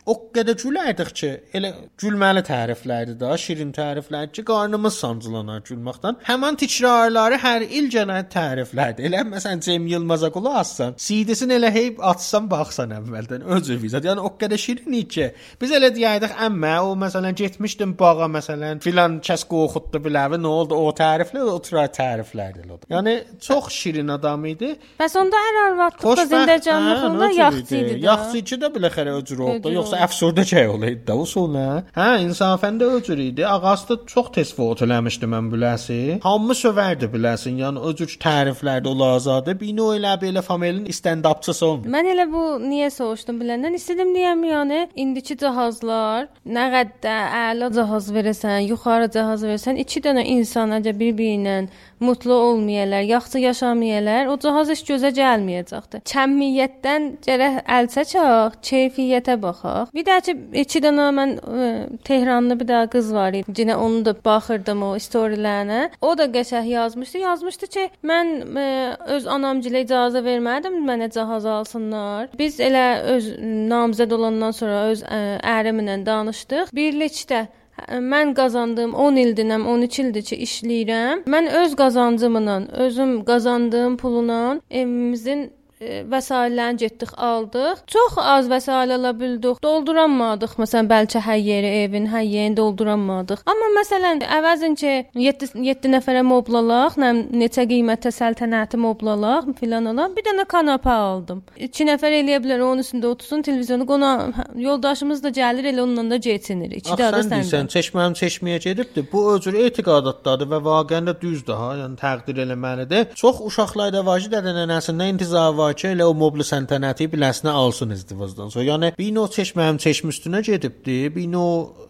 Speaker 1: O qədər gülərdik ki, elə gülməli təriflərdi də, şirin təriflər ki, qarnımız sancılanar gülməkdən. Həmin təkrarları hər il gələn təriflərdir. Elə məsələn Cem Yılmaza qulaq assan, CD-sini elə heyb atsan baxsan əvvəldən özü vizat. Yəni o qədər şirin idi ki, biz elə deyərdik, əmmə o məsələn getmişdim bağa məsələn filan kəs qoxutdu biləvi, nə oldu o təriflər, o tür təriflərdir o. Yəni çox şirin adam idi.
Speaker 2: Bəs onda hər arvadlıqda zində canlılığında yaxşı idi.
Speaker 1: Yaxşı idi də biləxərə öcür oldu.
Speaker 2: Öcür
Speaker 1: Yoxsa əfsürdə şey olaydı da usulna. Hə, insafəndə öcür idi. Ağası da çox tez fot eləmişdi mən biləsi. Hamı sövərdi biləsin. Yəni öcür təriflərdə olazadı. Bino elə belə familin stand-upçısı olmuş.
Speaker 2: Mən elə bu niyə soruşdum biləndən istədim deyəm yəni indiki cihazlar nə qədər əla cihaz verəsən, yuxarı cihaz verəsən, iki dənə insan acə bir-biri ilə mutlu olmayalar, yaxşı yaşamayalar, o cihaz heç gözə gəlməyəcəkdir. Kəmiyyətdən gərək əl çəkək, keyfiyyətə baxaq. Bir də ki, iki dənə mən ə, Tehranlı bir də qız var idi. Yenə onu da baxırdım o storylərinə. O da qəşəng yazmışdı. Yazmışdı ki, mən ə, öz anamgilə icazə vermədim mənə cihaz alsınlar. Biz elə öz namizəd olandan sonra öz ə, ərimlə danışdıq. Birlikdə Mən qazandığım 10 ildir, 13 ildir ki, işləyirəm. Mən öz qazancımla, özüm qazandığım pulla evimizin e, vəsaitlərini getdik, aldıq. Çox az vəsait ala bildik. Dolduramadıq. Məsələn, bəlkə hər yeri evin, hər yerini dolduramadıq. Amma məsələn, əvəzin ki 7 7 nəfərə moblalaq, nə neçə qiymətə səltənəti moblalaq filan alaq. Bir dənə kanapə aldım. 2 nəfər eləyə bilər, onun üstündə otursun, televizyonu qona yoldaşımız da gəlir, elə onunla da keçinir. 2
Speaker 1: Axı
Speaker 2: dəqiqə
Speaker 1: sən deyirsən, çeşmənim çeşməyə gedibdi. Bu özür etiqadatdadır və vaqəən də düzdür ha, yəni təqdir eləməlidir. Çox uşaqlarda ki, dədənənəsindən intizar var ki, elə o mobli sənətəti biləsinə alsın izdivacdan. So, yəni bino çeşməyim çeşmə üstünə gedibdi. Bino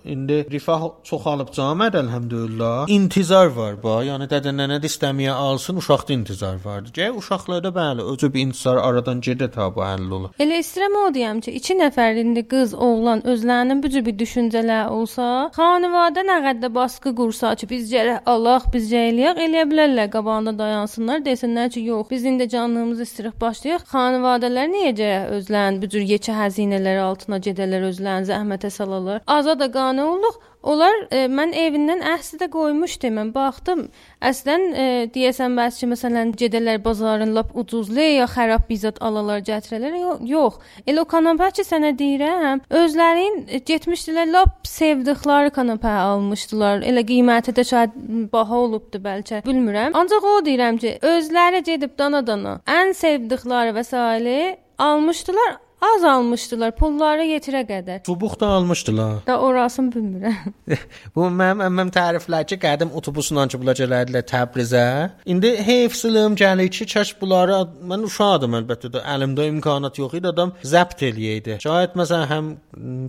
Speaker 1: indi rifah çoxalıb cəmiyyət əlhəmdülillah. İntizar var ba. Yəni dədənənə də istəməyə alsın, uşaqda intizar vardı. Gəl uşaqlarda bəli, özü bir intizar aradan gedə ta bu həll olur.
Speaker 2: Elə istəyirəm o deyəm ki, 2 nəfər indi qız, oğlan özlərinin bu cür bir düşüncələr olsa, xanəvadə nə qədər baskı qursa ki, biz gərək Allah biz eləyək, eləyə bilərlər qabağında dayansınlar, desinlər ki, yox, biz indi canlığımızı istirib başlayaq. Xanəvadələr niyə gərək özlərini bu cür yekə həzinələr altına gedələr, özlərini zəhmətə salalar? Azad qane olduq. Onlar e, mən evindən əhsidə qoymuşdu. Mən baxdım. Əslən e, deyəsən bəs ki, məsələn, gedələr bazarın lap ucuzlu ya xarab bizat alalar gətirələr. Yo, yox. Elə o kanapə ki, sənə deyirəm, özlərin e, getmişdilər lap sevdikləri kanapə almışdılar. Elə qiyməti də şaid baha olubdu bəlkə. Bilmirəm. Ancaq o deyirəm ki, özləri gedib dana-dana ən sevdikləri vəsaiti almışdılar. Az almışdılar, pulları yetirə qədər.
Speaker 1: Çubuq da almışdılar.
Speaker 2: Da orasını bilmirəm.
Speaker 1: Bu mənim əmməm təriflər ki, qədim otobusla ki, gələdilər Təbrizə. İndi heyfsiləm gəlir ki, kəş bunları mən uşaqdım əlbəttə də əlimdə imkanat yox idi, adam zəbt eləyəydi. Şayət məsələn həm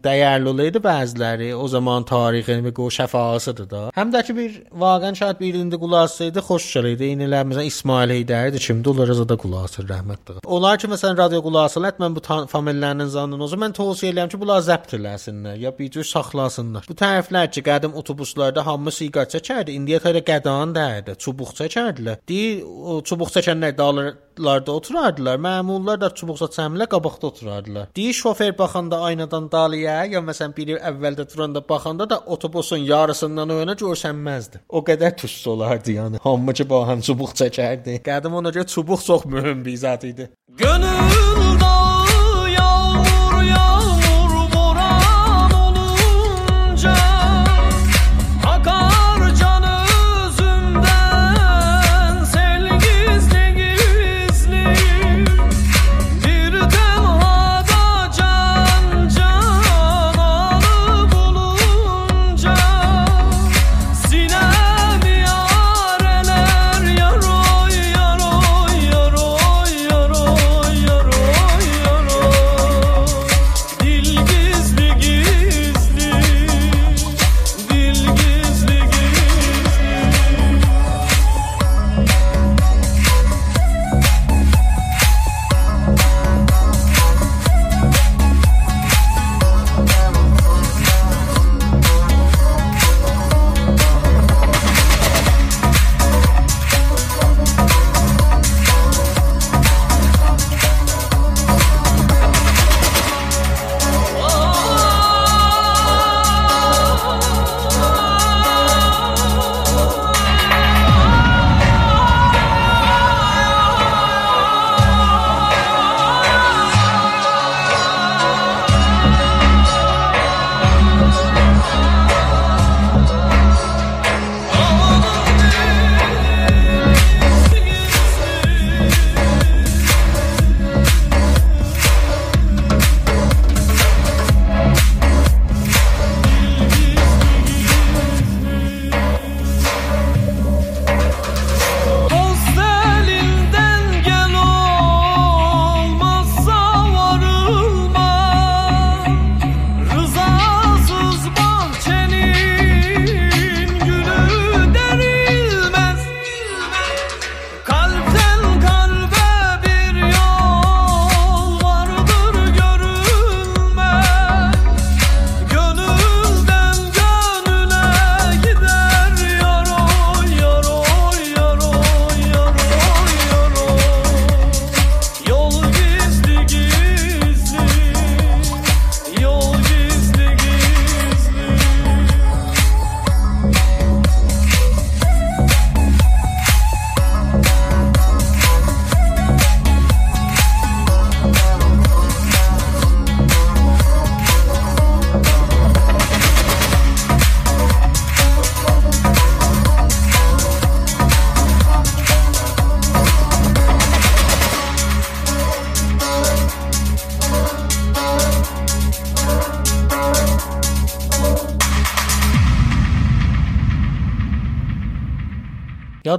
Speaker 1: dəyərli olaydı bəziləri, o zaman tarixin və qo şəfasıdır da. Həm də ki bir vaqən şayət bir indi qulasıydı, xoş gələrdi. Eynilə məsələn İsmail Heydərdir, kimdə onlara zada qulasır rəhmətdir. Onlar ki məsələn radio qulasılət mən bu şamillərinin zanının olsa mən tövsiyə edirəm ki, bunlar zəbt eləsinlər ya bir cür saxlasınlar. Bu tərəflər ki, qədim otobuslarda hamı siqar çəkərdi, indiyə tərə qədan dərdi, çubuq çəkərdilər. Deyir, o çubuq çəkənlər dağlarda oturardılar. Məmurlar da çubuq çəkəmlə qabaqda oturardılar. Deyir, şofer baxanda aynadan dalıya ya məsələn biri əvvəldə duranda baxanda da otobusun yarısından önə görsənməzdi. O qədər tüs olardı yəni. Hamı ki, baxan çubuq çəkərdi. Qədim ona görə çubuq çox mühüm bir zat idi.
Speaker 4: Gönül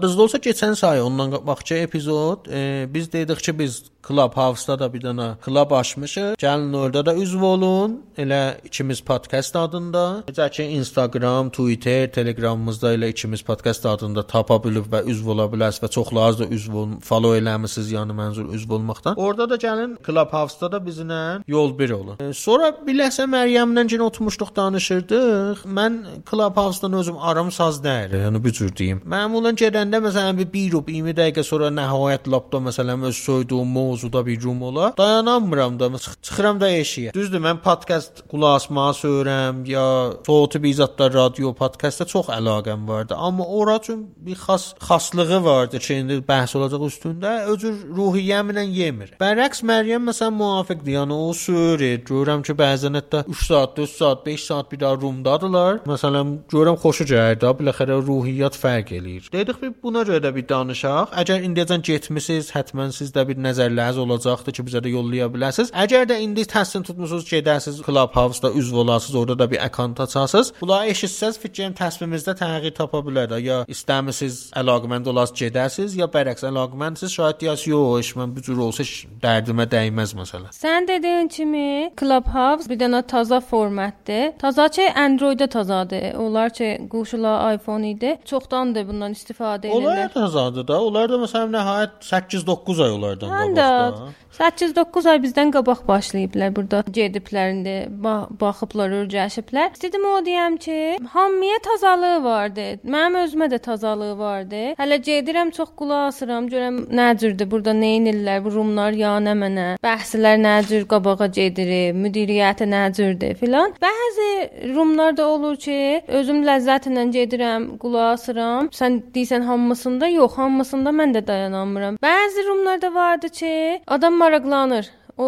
Speaker 1: Yadınızda olsa keçən say ondan qabaqçı epizod e, biz dedik ki, biz Clubhouse-da da bir dənə klub açmışıq. Gəlin orada da üzv olun. Elə ikimiz podcast adında. Necə ki Instagram, Twitter, Telegramımızda elə ikimiz podcast adında tapa bilib və üzv ola bilərsiniz və çoxları da üzv olun, follow eləmisiniz, yəni mənzur üzv olmaqdan. Orada da gəlin Clubhouse-da da bizlə yol bir olun. E, sonra biləsə Məryəmlə yenə oturmuşduq, danışırdıq. Mən Clubhouse-dan özüm aram saz deyil, yəni bu cür deyim. Məmulən gedəndə məsələn bir 1 rub 20 dəqiqə sonra nəhayət lapda məsələn öz soyduğum mövzuda bir rum ola. Dayanamıram da, çıx- çıxıram da eşiyə. Düzdür, mən podkast qulaq asmağı söyürəm ya soğutu bir zətlər radio podkastda çox əlaqəm vardı. Amma ora üçün bir xas xaslığı vardı ki, indi bəhs olacaq üstündə. Özür ruhiyyəmlə yemir. Bərəks Məryəm məsələn müvafiqdir. Yəni o söyür. Görürəm ki, bəzən hətta 3 saat, 4 saat, 5 saat bir daha rumdadılar. Məsələn, görürəm xoşu gəlir də, biləxərə ruhiyyat fərq eləyir. Dedik bir buna görə də bir danışaq. Əgər indiyəcən getmisiniz, həttəmən sizdə bir nəzərləriniz olacaqdır ki, bizə də yollaya bilərsiniz. Əgər də indi təhsil tutmusunuz, gedərsiniz Clubhouse-da üzv olasınız, orada da bir akkaunt açasınız. Bunları eşitsəz, fikrim təsmimimizdə təğyir tapa bilər də. Ya istəmisiniz əlaqəmənd olasınız, gedərsiniz, ya bərəks əlaqəməndsiniz, şayad deyəsiz, yox, mən bu cür olsa dərdimə dəyməz məsələn.
Speaker 2: Sən dediyin kimi Clubhouse bir dənə taza formatdır. Taza ki Android-də tazadır. Onlar ki quşula iPhone idi. Çoxdandır bundan istifadə istifadə
Speaker 1: Onlar
Speaker 2: edirlər.
Speaker 1: da. Onlar da məsələn nəhayət 8-9 ay onlardan
Speaker 2: Mən
Speaker 1: qabaq
Speaker 2: də
Speaker 1: da.
Speaker 2: 8-9 ay bizdən qabaq başlayıblar burada gediblər indi ba baxıblar, öyrəşiblər. İstədim o deyəm ki, hamıya tazalığı vardı. Mənim özümə də tazalığı vardı. Hələ gedirəm çox qulaq asıram, görəm nə cürdür burada nə edirlər bu rumlar ya nə mənə. Bəhslər nə cür qabağa gedir, müdiriyyəti nə cürdür filan. Bəzi rumlar da olur ki, özüm ləzzətlə gedirəm, qulaq asıram. Sən deyirsən hamısında yox, hamısında mən də dayanamıram. Bəzi rumlar da vardı ki, adam maraqlanır. O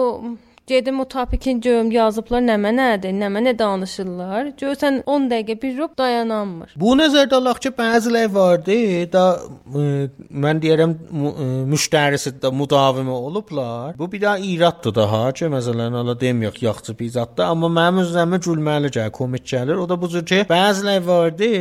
Speaker 2: Gedim o topikin görüm yazıblar nə mənədir, nə mənə danışırlar. Görsən 10 dəqiqə bir rub dayanamır.
Speaker 1: Bu nəzərdə alaq ki, bəziləri vardı da ə, mən deyirəm ə, müştərisi də müdavimi olublar. Bu bir daha iraddır da ha ki, məsələn, ala deməyək yaxçı bir zaddır, amma mənim özümə gülməli gəlir, komik gəlir. O da bu cür ki, bəziləri vardı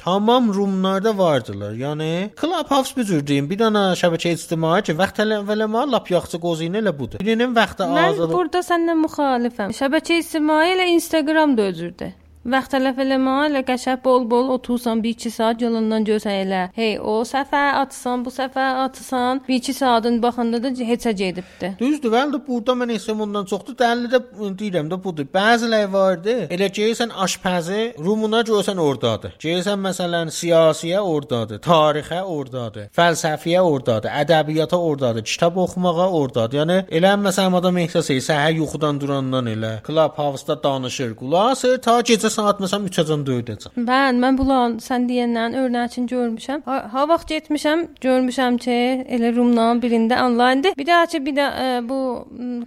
Speaker 1: Tamam rumlarda vardılar. Yəni Clubhouse bu cür deyim, bir dənə şəbəkə ictimai ki, vaxt eləmə lap yaxşı qozinə elə budur. Birinin vaxtı
Speaker 2: Mən
Speaker 1: azalıb.
Speaker 2: burada səndən müxalifəm. Şəbəkə ictimai ilə Instagram da özürdür. Vaxt tələf eləmə, elə qəşəng bol-bol otursan 1-2 saat yolundan görsən elə. Hey, o səfər atsan, bu səfər atsan, 1-2 saatın baxanda da heçə gedibdi.
Speaker 1: Düzdür, vəli burada mən hesab ondan çoxdur. Dəlli də deyirəm də budur. Bəziləri vardı. Elə gəlsən aşpazı rumuna görsən ordadır. Gəlsən məsələn siyasiyə ordadır, tarixə ordadır, fəlsəfiyə ordadır, ədəbiyyata ordadır, kitab oxumağa ordadır. Yəni elə məsələn adam ehsas edir, səhər yuxudan durandan elə Clubhouse-da danışır. Qulaq asır ta gecə saat məsələn 3-əcən 4-əcən.
Speaker 2: Mən mən bulan sən deyəndən örnəçin görmüşəm. Ha, ha vaxt getmişəm, görmüşəm ki, elə rumdan birində onlayndır. Bir daha ki, bir də ə, bu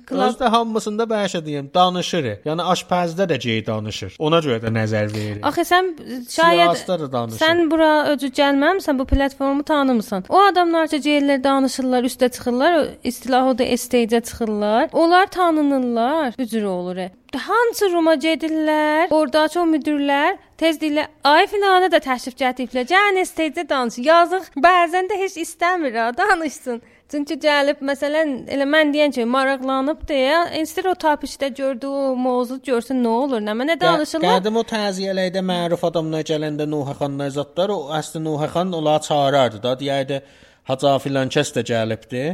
Speaker 2: klub
Speaker 1: Özdə hamısında bəşə deyim, danışır. Yəni aşpazda da gey danışır. Ona görə də nəzər verir.
Speaker 2: Axı sən şayad
Speaker 1: də
Speaker 2: sən bura öcü gəlməmisən, bu platformu tanımısan. O adamlar ki, gəlirlər, danışırlar, üstə çıxırlar, o istilah o da stage-ə çıxırlar. Onlar tanınırlar. Bu cür olur. Hansı ruma gedirlər? Orda çox müdirlər tez deyirlər, ay filana da təşrif gətiriblər. Gəlin stage-də danışın. Yazıq bəzən də heç istəmir ha danışsın. Çünki gəlib məsələn elə mən deyən ki, maraqlanıb deyə instead o tapışda gördü o mövzu görsün nə olur, nə mənə danışırlar.
Speaker 1: Qədim o təziyələrdə məruf adamlar gələndə Nuhə xanlar zətlər o əsli Nuhə xan onları çağırardı da, deyərdi Hacı filan kəs də gəlibdi.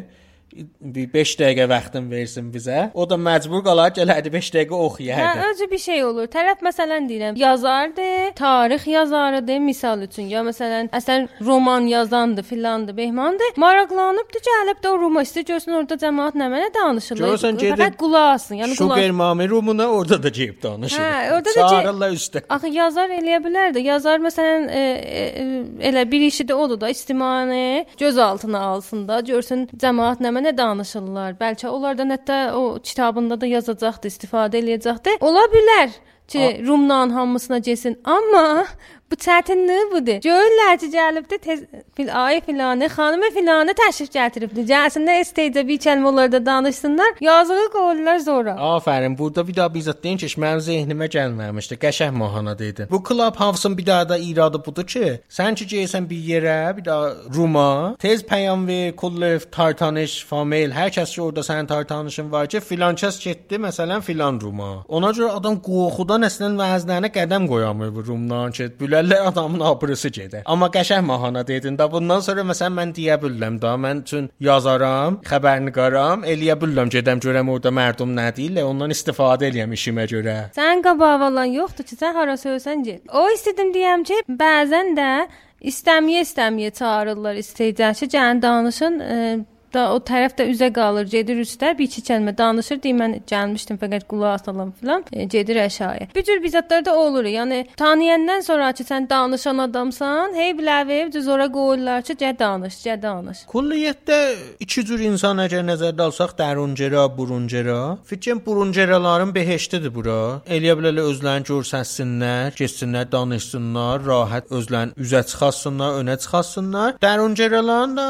Speaker 1: Bir 5 dəqiqə vaxtın versin bizə. O da məcbur qalar gələrdi 5 dəqiqə
Speaker 2: Hə,
Speaker 1: oxuyardı.
Speaker 2: özü bir şey olur. Tərəf məsələn deyirəm, yazardı, tarix yazarıdır misal üçün. Ya məsələn, əsən roman yazandı, filandı, behmandı. Maraqlanıbdı, gəlib də o roma istəyir görsün orada cəmaət nə mənə danışırlar.
Speaker 1: Görsən gedib
Speaker 2: Fəqət qulaq asın. Yəni qulaq.
Speaker 1: Sugar Mami rumuna orada da gəlib danışır.
Speaker 2: Hə, orada da
Speaker 1: Çağırırlar üstə.
Speaker 2: Axı yazar eləyə bilər də. Yazar məsələn e, e, e, elə bir işi də odur da istimanı göz altına alsın da, görsün cəmaət nə mənə danışırlar. Bəlkə onlardan hətta o kitabında da yazacaqdı, istifadə eləyəcəkdi. Ola bilər ki, Rumdan hamısına getsin, amma bu çətinliyi budur. Görürlər ki, gəlibdi tez fil ay filanı, xanımı filanı təşrif gətiribdi. Gəlsinlər stage bir kəlmə onlarda danışsınlar. Yazığı qoyurlar zora.
Speaker 1: Afərin. Burada bir daha bizzat deyin ki, mənim zehnimə gəlməmişdi. Qəşəng mahana dedin. Bu Clubhouse-un bir daha da iradı budur ki, sən ki gəlsən bir yerə, bir daha Ruma, tez pəyam ver, kullev, tartanış, famil, hər kəs ki orada sənin tartanışın var ki, filan kəs getdi, məsələn, filan Ruma. Ona görə adam qorxudan əslən vəzlərinə qədəm qoyamır bu Rumdan ki, bilərlər adamın abrısı gedir. Amma qəşəng mahana dedin də bundan sonra məsələn mən deyə bilirəm da, mən üçün yazaram, xəbərnigaram, eləyə bilirəm gedəm görəm orada mərdum nə deyirlər, ondan istifadə eləyəm işimə görə.
Speaker 2: Sən qabağalan yoxdur ki, sən hara söysən get. O istedim deyəm ki, bəzən də istəmiyə istəmiyə çağırırlar ki, gəlin danışın. E, da o tərəf də üzə qalır, gedir üstə, bir iki kəlmə danışır, deyir mən gəlmişdim fəqət qulaq asalam filan, e, gedir aşağıya. Bu cür bizatlar da olur. Yəni tanıyandan sonra ki, sən danışan adamsan, hey biləvi düz ora qoyurlar ki, gəl danış, gəl danış.
Speaker 1: Kulliyyətdə iki cür insan əgər nəzərdə alsaq, dəruncera, buruncera. Fikrim burunceraların behiştidir bura. Eləyə bilərlər özlərini görsənsinlər, getsinlər, danışsınlar, rahat özlərini üzə çıxartsınlar, önə çıxartsınlar. Dərunceraların da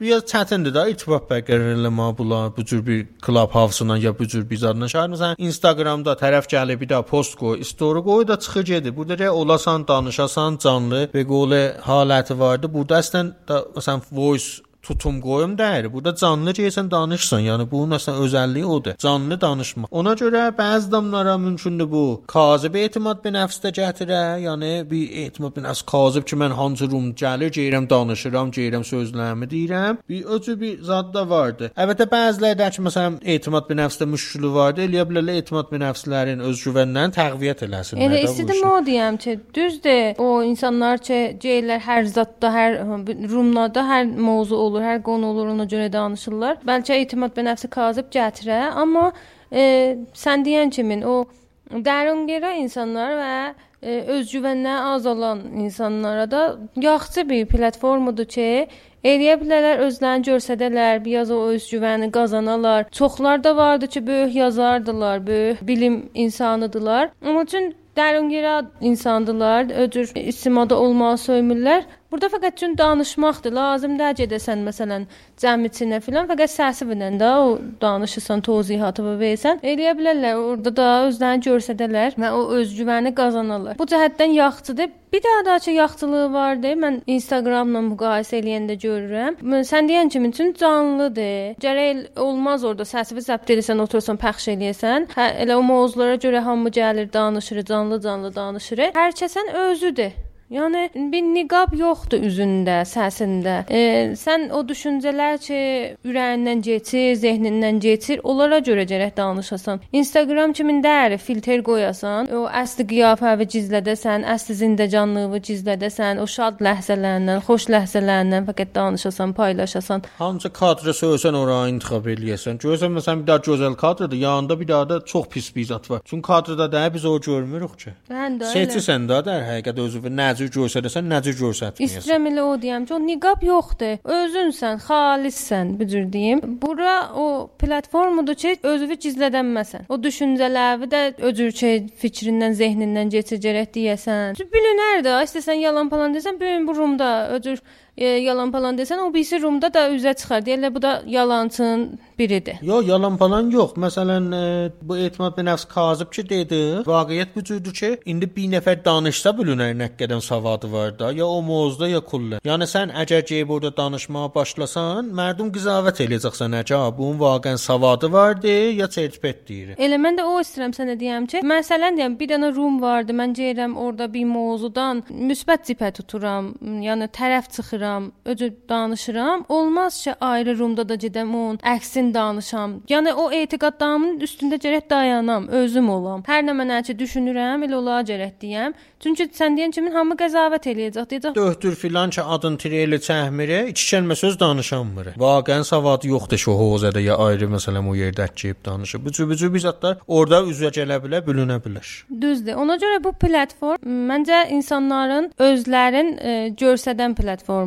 Speaker 1: biraz çətindir də irtibat bərqərar eləmə bunlar bu cür bir Clubhouse-dan ya bu cür bir zadla. Şəhər məsələn Instagramda tərəf gəlib bir də post qoy, story qoy da çıxır gedir. Burada da olasan, danışasan canlı və qolu haləti vardı. Burada əslən da məsələn voice tutum qoyum dəyər. Burada canlı gəlsən danışsan, yəni bu məsələn özəlliyi odur. Canlı danışmaq. Ona görə bəzi adamlara mümkündür bu kazib etimad bir nəfsdə gətirə, yəni bir etimad bir nəfs kazib ki mən hansı rum gəlir, gəlirəm danışıram, gəlirəm sözlərimi deyirəm. Bir özü bir zad da vardı. Əlbəttə bəzilərdə ki məsələn etimad bir nəfsdə müşkülü vardı. Eləyə bilərlər etimad bir nəfslərin özgüvəndən təqviyyət eləsinlər.
Speaker 2: Elə istedim o deyəm ki, düzdür. O insanlar ki, deyirlər hər zətdə, hər rumlarda hər mövzu olur, hər qonu olur, ona görə danışırlar. Bəlkə etimad və nəfsi kazıb gətirə, amma e, sən deyən kimi o dərungərə insanlar və e, özgüvəndən az olan insanlara da yaxşı bir platformadır ki, Eləyə bilərlər özlərini göstərədilər, biraz o özgüvəni qazanalar. Çoxlar da vardı ki, böyük yazardılar, böyük bilim insanıdılar. Amma üçün dərungərə insandılar, öcür istimada olmağı söymürlər. Burada fəqət üçün danışmaqdır. Lazım da gedəsən məsələn cəmiyyətinə filan, fəqət səsivlə də o danışırsan, tövzihatı versən. Eləyə bilərlər orada da özlərini göstərədilər və o özgüvəni qazanarlar. Bu cəhətdən yaxşıdır. Bir daha da ki yaxşılığı vardı. Mən Instagramla müqayisə eləyəndə görürəm. Mən- Sən deyən kimi üçün canlıdır. Gərək olmaz orada səsivi zəbt edirsən, otursan, pəxş eləyəsən. Hə, elə o mövzulara görə hamı gəlir, danışır, canlı-canlı danışır. Hər kəsən özüdür. Yəni bir niqab yoxdur üzündə, səsində. E, sən o düşüncələr ki, ürəyindən keçir, zehnindən keçir, onlara görə gərək danışasan. Instagram kimin dəyəri filtr qoyasan, o əsli qiyafəni gizlədəsən, əsli zindəcanlığını gizlədəsən, o şad ləhzələrindən, xoş ləhzələrindən fəqət danışasan, paylaşasan.
Speaker 1: Hansı kadrı söylesen oraya intikab eləyəsən. Görsən məsələn bir daha gözəl kadrdır, yanında bir daha da çox pis bir zat var. Çünki kadrda da biz o görmürük ki.
Speaker 2: Mən də.
Speaker 1: Seçirsən də də həqiqət özü nəcür göstərəsən, nəcür göstərməyəsən.
Speaker 2: İstəyirəm elə o deyəm ki, o niqab yoxdur. Özünsən, xalissən, bu cür deyim. Bura o platformadır ki, özünü gizlədənməsən. O düşüncələri də öcür ki, fikrindən, zehnindən keçəcərək deyəsən. Bilinər də, istəsən yalan falan desən, bu gün bu rumda öcür e, yalan falan desən, o birisi rumda da üzə çıxar. Deyirlər bu da yalançının biridir.
Speaker 1: Yo, yalan falan yox. Məsələn, e, bu etimad bir nəfs Kazıb ki dedi, vaqiət bu cürdür ki, indi bir nəfər danışsa bilünər nə qədər savadı var da, ya o mövzuda ya kullə. Yəni sən əgər ki burada danışmağa başlasan, mərdum qızavət eləyəcəksən əcə, bunun vaqən savadı vardı, ya çertpet deyir.
Speaker 2: Elə mən də o istəyirəm sənə deyəm ki, məsələn deyəm bir dənə rum vardı. Mən gəlirəm orada bir mövzudan müsbət cibhə tuturam, yəni tərəf çıxıram, öcü danışıram. Olmaz ki, ayrı rumda da gedəm onun əksin danışam. Yəni o etiqadlarımın üstündə gərək dayanam, özüm olam. Hər nə mənə ki düşünürəm, elə ola gərək deyəm. Çünki sən deyən kimi hamı qəzavət eləyəcək, deyəcək.
Speaker 1: Döhtür filan ki adın tireli çəhmirə, iki kəlmə söz danışanmır. Vaqən savadı yoxdur şu hovuzada ya ayrı məsələn o yerdə gəlib danışır. Bu cübücü biz hətta orada üzə gələ bilər, bölünə bilər.
Speaker 2: Düzdür. Ona görə bu platform məncə insanların özlərin e, göstərən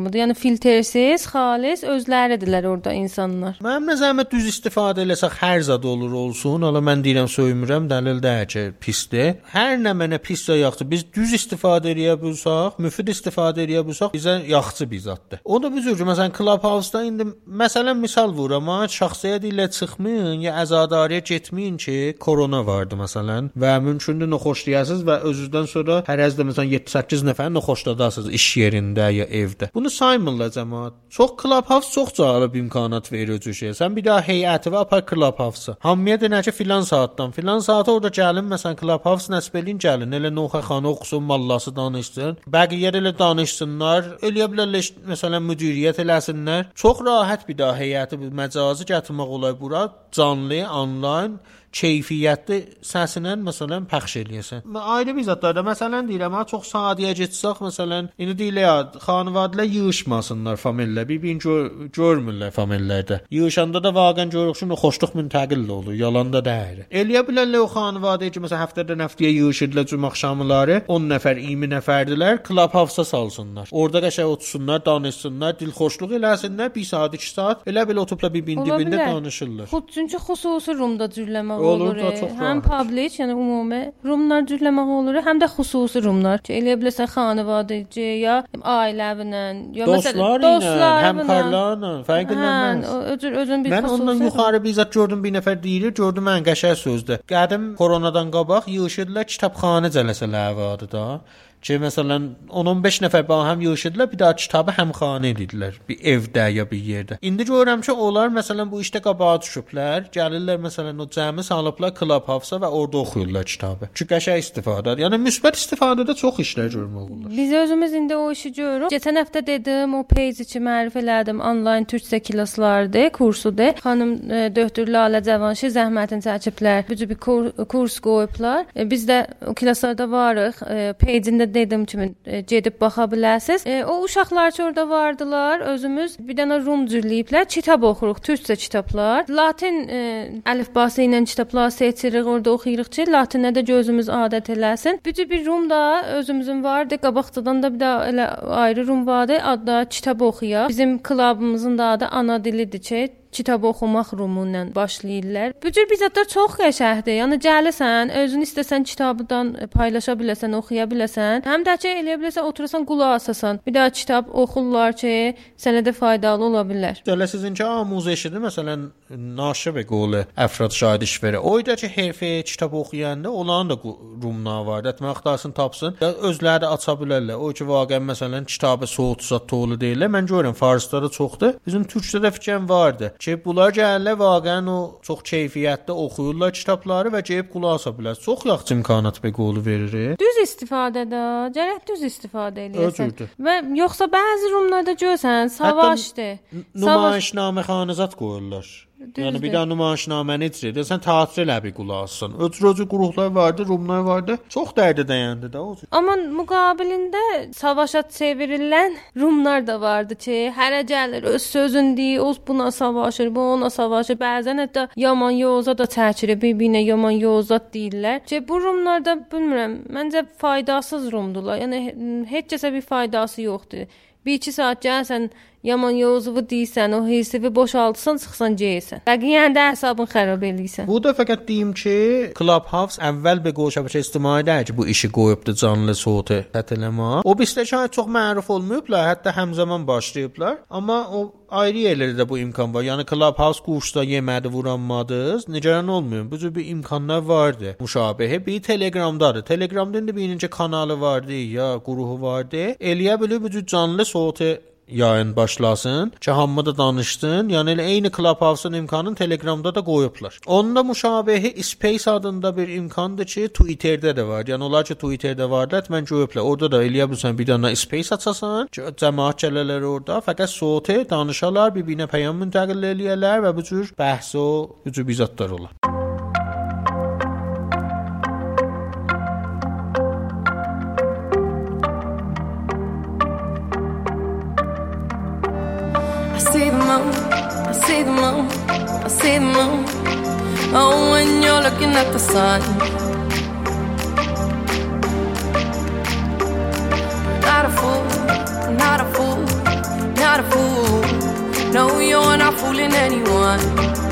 Speaker 2: platformudur. Yəni filtrsiz, xalis özləridirlər orada insanlar.
Speaker 1: Mənim nəzərimə düz istifadə eləsək hər zad olur olsun. Hala mən deyirəm söymürəm, dəlil deyil ki, pisdir. Hər nə mənə pis və yaxşı biz düz istifadə eləyə bilsək, müfid istifadə eləyə bilsək bizə yaxşı bir zaddır. O da biz üçün məsələn Clubhouse-da indi məsələn misal vururam, şəxsiyyət ilə çıxmayın, ya əzadariyə getməyin ki, korona vardı məsələn və mümkündür noxoşlayasınız və özünüzdən sonra hər əzdə məsələn 7-8 nəfər noxoşladasınız iş yerində ya evdə. Bunu saymırlar cəmaət. Çox Clubhouse çox cəlib imkanat verir o cür şey. Sən bir daha heyəti və apar Clubhouse-a. Hamıya denə ki, filan saatdan, filan saata orada gəlin, məsələn Clubhouse nəsb eləyin gəlin. Elə Noxa xanı oxusun, mallası danışsın. Bəqiyə elə danışsınlar. Eləyə bilərlər məsələn müdiriyyət eləsinlər. Çox rahat bir daha heyəti bu məcazı gətirmək olar bura canlı, onlayn keyfiyyətli səsinlə məsələn pəxş eləyəsən. Ayrı bir zətlərdə məsələn deyirəm, ha çox sadiyə getsək məsələn, indi deyirlər ya, xanvadələr yığışmasınlar famillə, bir-birini gör, görmürlər famillərdə. Yığışanda da vaqən görürük ki, xoşluq müntəqil olur, yalan da deyil. Eləyə bilərlər o xanvadəyə ki, məsələn həftədə nəftəyə yığışırlar cümə axşamları, 10 nəfər, 20 nəfərdilər, Clubhouse-a salsınlar. Orada qəşəng otursunlar, danışsınlar, dilxoşluq eləsinlər, 1 saat, 2 saat, elə belə oturublar bir-birinin dibində danışırlar.
Speaker 2: Xud çünki xüsusi rumda cürləmək
Speaker 1: Olur
Speaker 2: olur.
Speaker 1: da, çox
Speaker 2: həm public, yəni ümumi rumlar cürləmək olur, həm də xüsusi rumlar. Ki elə biləsən xanavadəci ya ailəvlə, ya
Speaker 1: Dostlar ilə, həmkarlarla, fərq
Speaker 2: Hə, özür özün bir
Speaker 1: Mən
Speaker 2: xüsusi
Speaker 1: ondan
Speaker 2: rum.
Speaker 1: yuxarı bizzat gördüm bir nəfər deyir, gördüm mən qəşəng sözdür. Qədim koronadan qabaq yığışırdılar kitabxana cələsələri vardı da. Ki məsələn 10-15 nəfər ba həm yaşadılar, bir daha kitabı həmxana edildilər, bir evdə ya bir yerdə. İndi görürəm ki, onlar məsələn bu işdə qabağa düşüblər, gəlirlər məsələn o cəmi salıblar Clubhouse-a və orada oxuyurlar kitabı. Ki qəşəng istifadədir. Yəni müsbət istifadədə çox işlər görmək olur.
Speaker 2: Biz özümüz indi o işi görürük. Keçən həftə dedim, o page için mərifə elədim. Onlayn türkcə klasslardır, kursudur. Xanım e, doktor Lalə Cavanşir zəhmətini çəkiblər. Bu cür bir kur, kurs qoyublar. E, biz də o klasslarda varıq. E, page-ində dedim kimi e, gedib baxa bilərsiniz. E, o uşaqlar ki orada vardılar. Özümüz bir dənə rum cürləyiblər. Kitab oxuruq, türkcə kitablar. Latin e, əlifbası ilə kitablar seçirik, orada oxuyuruq ki, latinə də gözümüz adət eləsin. Bu cür bir rum da özümüzün vardı. Qabaqcadan da bir də elə ayrı rum vardı. Adda kitab oxuya. Bizim klubumuzun da adı ana dilidir ki, kitab oxumaq rumu ilə başlayırlar. Bu cür bizatlar çox qəşəngdir. Yəni gəlisən, özün istəsən kitabdan paylaşa biləsən, oxuya biləsən. Həm də ki, eləyə biləsən, oturasan, qulaq asasan. Bir daha kitab oxurlar ki, sənə də faydalı ola bilər.
Speaker 1: Elə sizinki amuzişidir. Məsələn, naşə və qolu əfrad şahid işveri. Oyda ki, hərfi kitab oxuyanda onların da rumna var. Etmə axtarsın, tapsın. Özləri də aça bilərlər. O ki, vaqəən məsələn kitabı soğutsa tolu deyirlər. Mən görürəm farsda da çoxdur. Bizim türkçə də fikrim vardı ki, bunlar gəlirlər vaqəən o çox keyfiyyətli oxuyurlar kitabları və gəlib qulaq asa bilər. Çox yaxşı imkanat və qolu verir.
Speaker 2: Düz istifadədə, gərək düz istifadə eləyəsən. Və yoxsa bəzi rumlarda görsən, savaşdır.
Speaker 1: Nümayişnamə xanızat qoyurlar. Yəni bir daha nümayişnaməni itirir. Sən teatr elə bir qulaq assan. Ötürücü qruplar vardı, rumlar vardı. Çox dərdə dəyəndi də o.
Speaker 2: Amma müqabilində savaşa çevrilən rumlar da vardı ki, hərə gəlir öz sözün deyir, öz buna savaşır, bu ona savaşır. Bəzən hətta yaman yoza da çəkir, bir-birinə yaman yozat deyirlər. Ki bu rumlarda bilmirəm, məncə faydasız rumdular. Yəni heç kəsə bir faydası yoxdur. 1-2 saat gəlsən, yaman yozuvu deyirsən, o hisivi boşaltsan, çıxsan geysən. Bəqiyyəndə hesabın xarab eləyirsən.
Speaker 1: Bu da fəqət deyim ki, Clubhouse əvvəl bir qoşa şəbəkə ictimaidə ki, bu işi qoyubdu canlı soğutu tətiləmə. O bizdə şayət çox məruf olmayıblar, hətta həmzaman başlayıblar, amma o ayrı yerlərdə də bu imkan var. Yəni Clubhouse kursda yemədi vuranmadınız, nigaran olmayın. Bu cür bir imkanlar vardı. Müşabihi bir Telegramdadır. Telegramda indi birinci kanalı vardı ya, quruhu vardı. Eləyə bilir bu cür canlı soğutu yayın başlasın ki, hamı da danışsın. Yəni elə eyni Clubhouse-un imkanını Telegramda da qoyublar. Onun da müşabihi Space adında bir imkandır ki, Twitterdə də var. Yəni onlar ki, Twitterdə vardı, mən görüblər. Orada da eləyə bilirsən bir dənə Space açasan, ki, cəmaət gələrlər orada, fəqət sohbət danışarlar, bir-birinə peyam müntəqil eləyərlər və bu cür bəhs o, bu cür bizatlar olar.
Speaker 5: See the moon, I see the moon. Oh, when you're looking at the sun. Not a fool, not a fool, not a fool. No, you're not fooling anyone.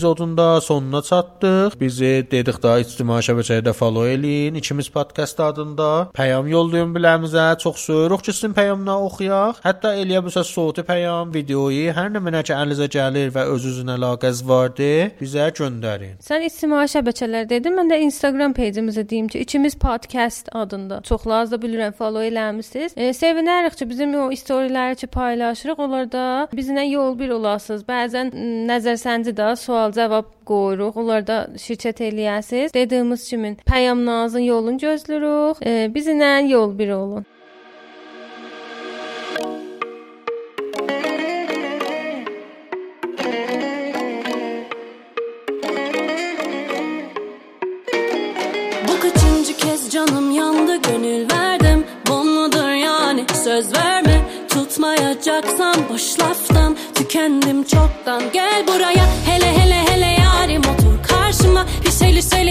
Speaker 1: Epizodunda sonuna çatdıq. Bizi dedik da ictimai şəbəkələrdə follow eləyin. İkimiz podkast adında pəyam yollayın biləmizə. Çox söyürük ki, sizin pəyamını oxuyaq. Hətta eləyə bilsəz soti pəyam, videoyu, hər nə mənə ki əlinizə gəlir və öz-özünə əlaqəz vardır, bizə göndərin.
Speaker 2: Sən ictimai şəbəkələr dedin. Mən də Instagram peyjimizə deyim ki, ikimiz podcast adında. Çoxlu az da bilirəm follow eləmisiniz. E, sevinərik ki, bizim o storyləri ki paylaşırıq, onlarda bizlə yol bir olasınız. Bəzən m, nəzərsəndi də sual-cavab qoyuruq. Onlarda şirkət eləyəsiniz. Dediyimiz kimi pəyamnazın yolunu gözləyirik. E, bizlə yol bir olun.
Speaker 4: Canım yandı gönül verdim Bu mudur yani söz verme Tutmayacaksan boş laftan Tükendim çoktan. Gel buraya hele hele hele yarim Otur karşıma. Bir şeyli söyle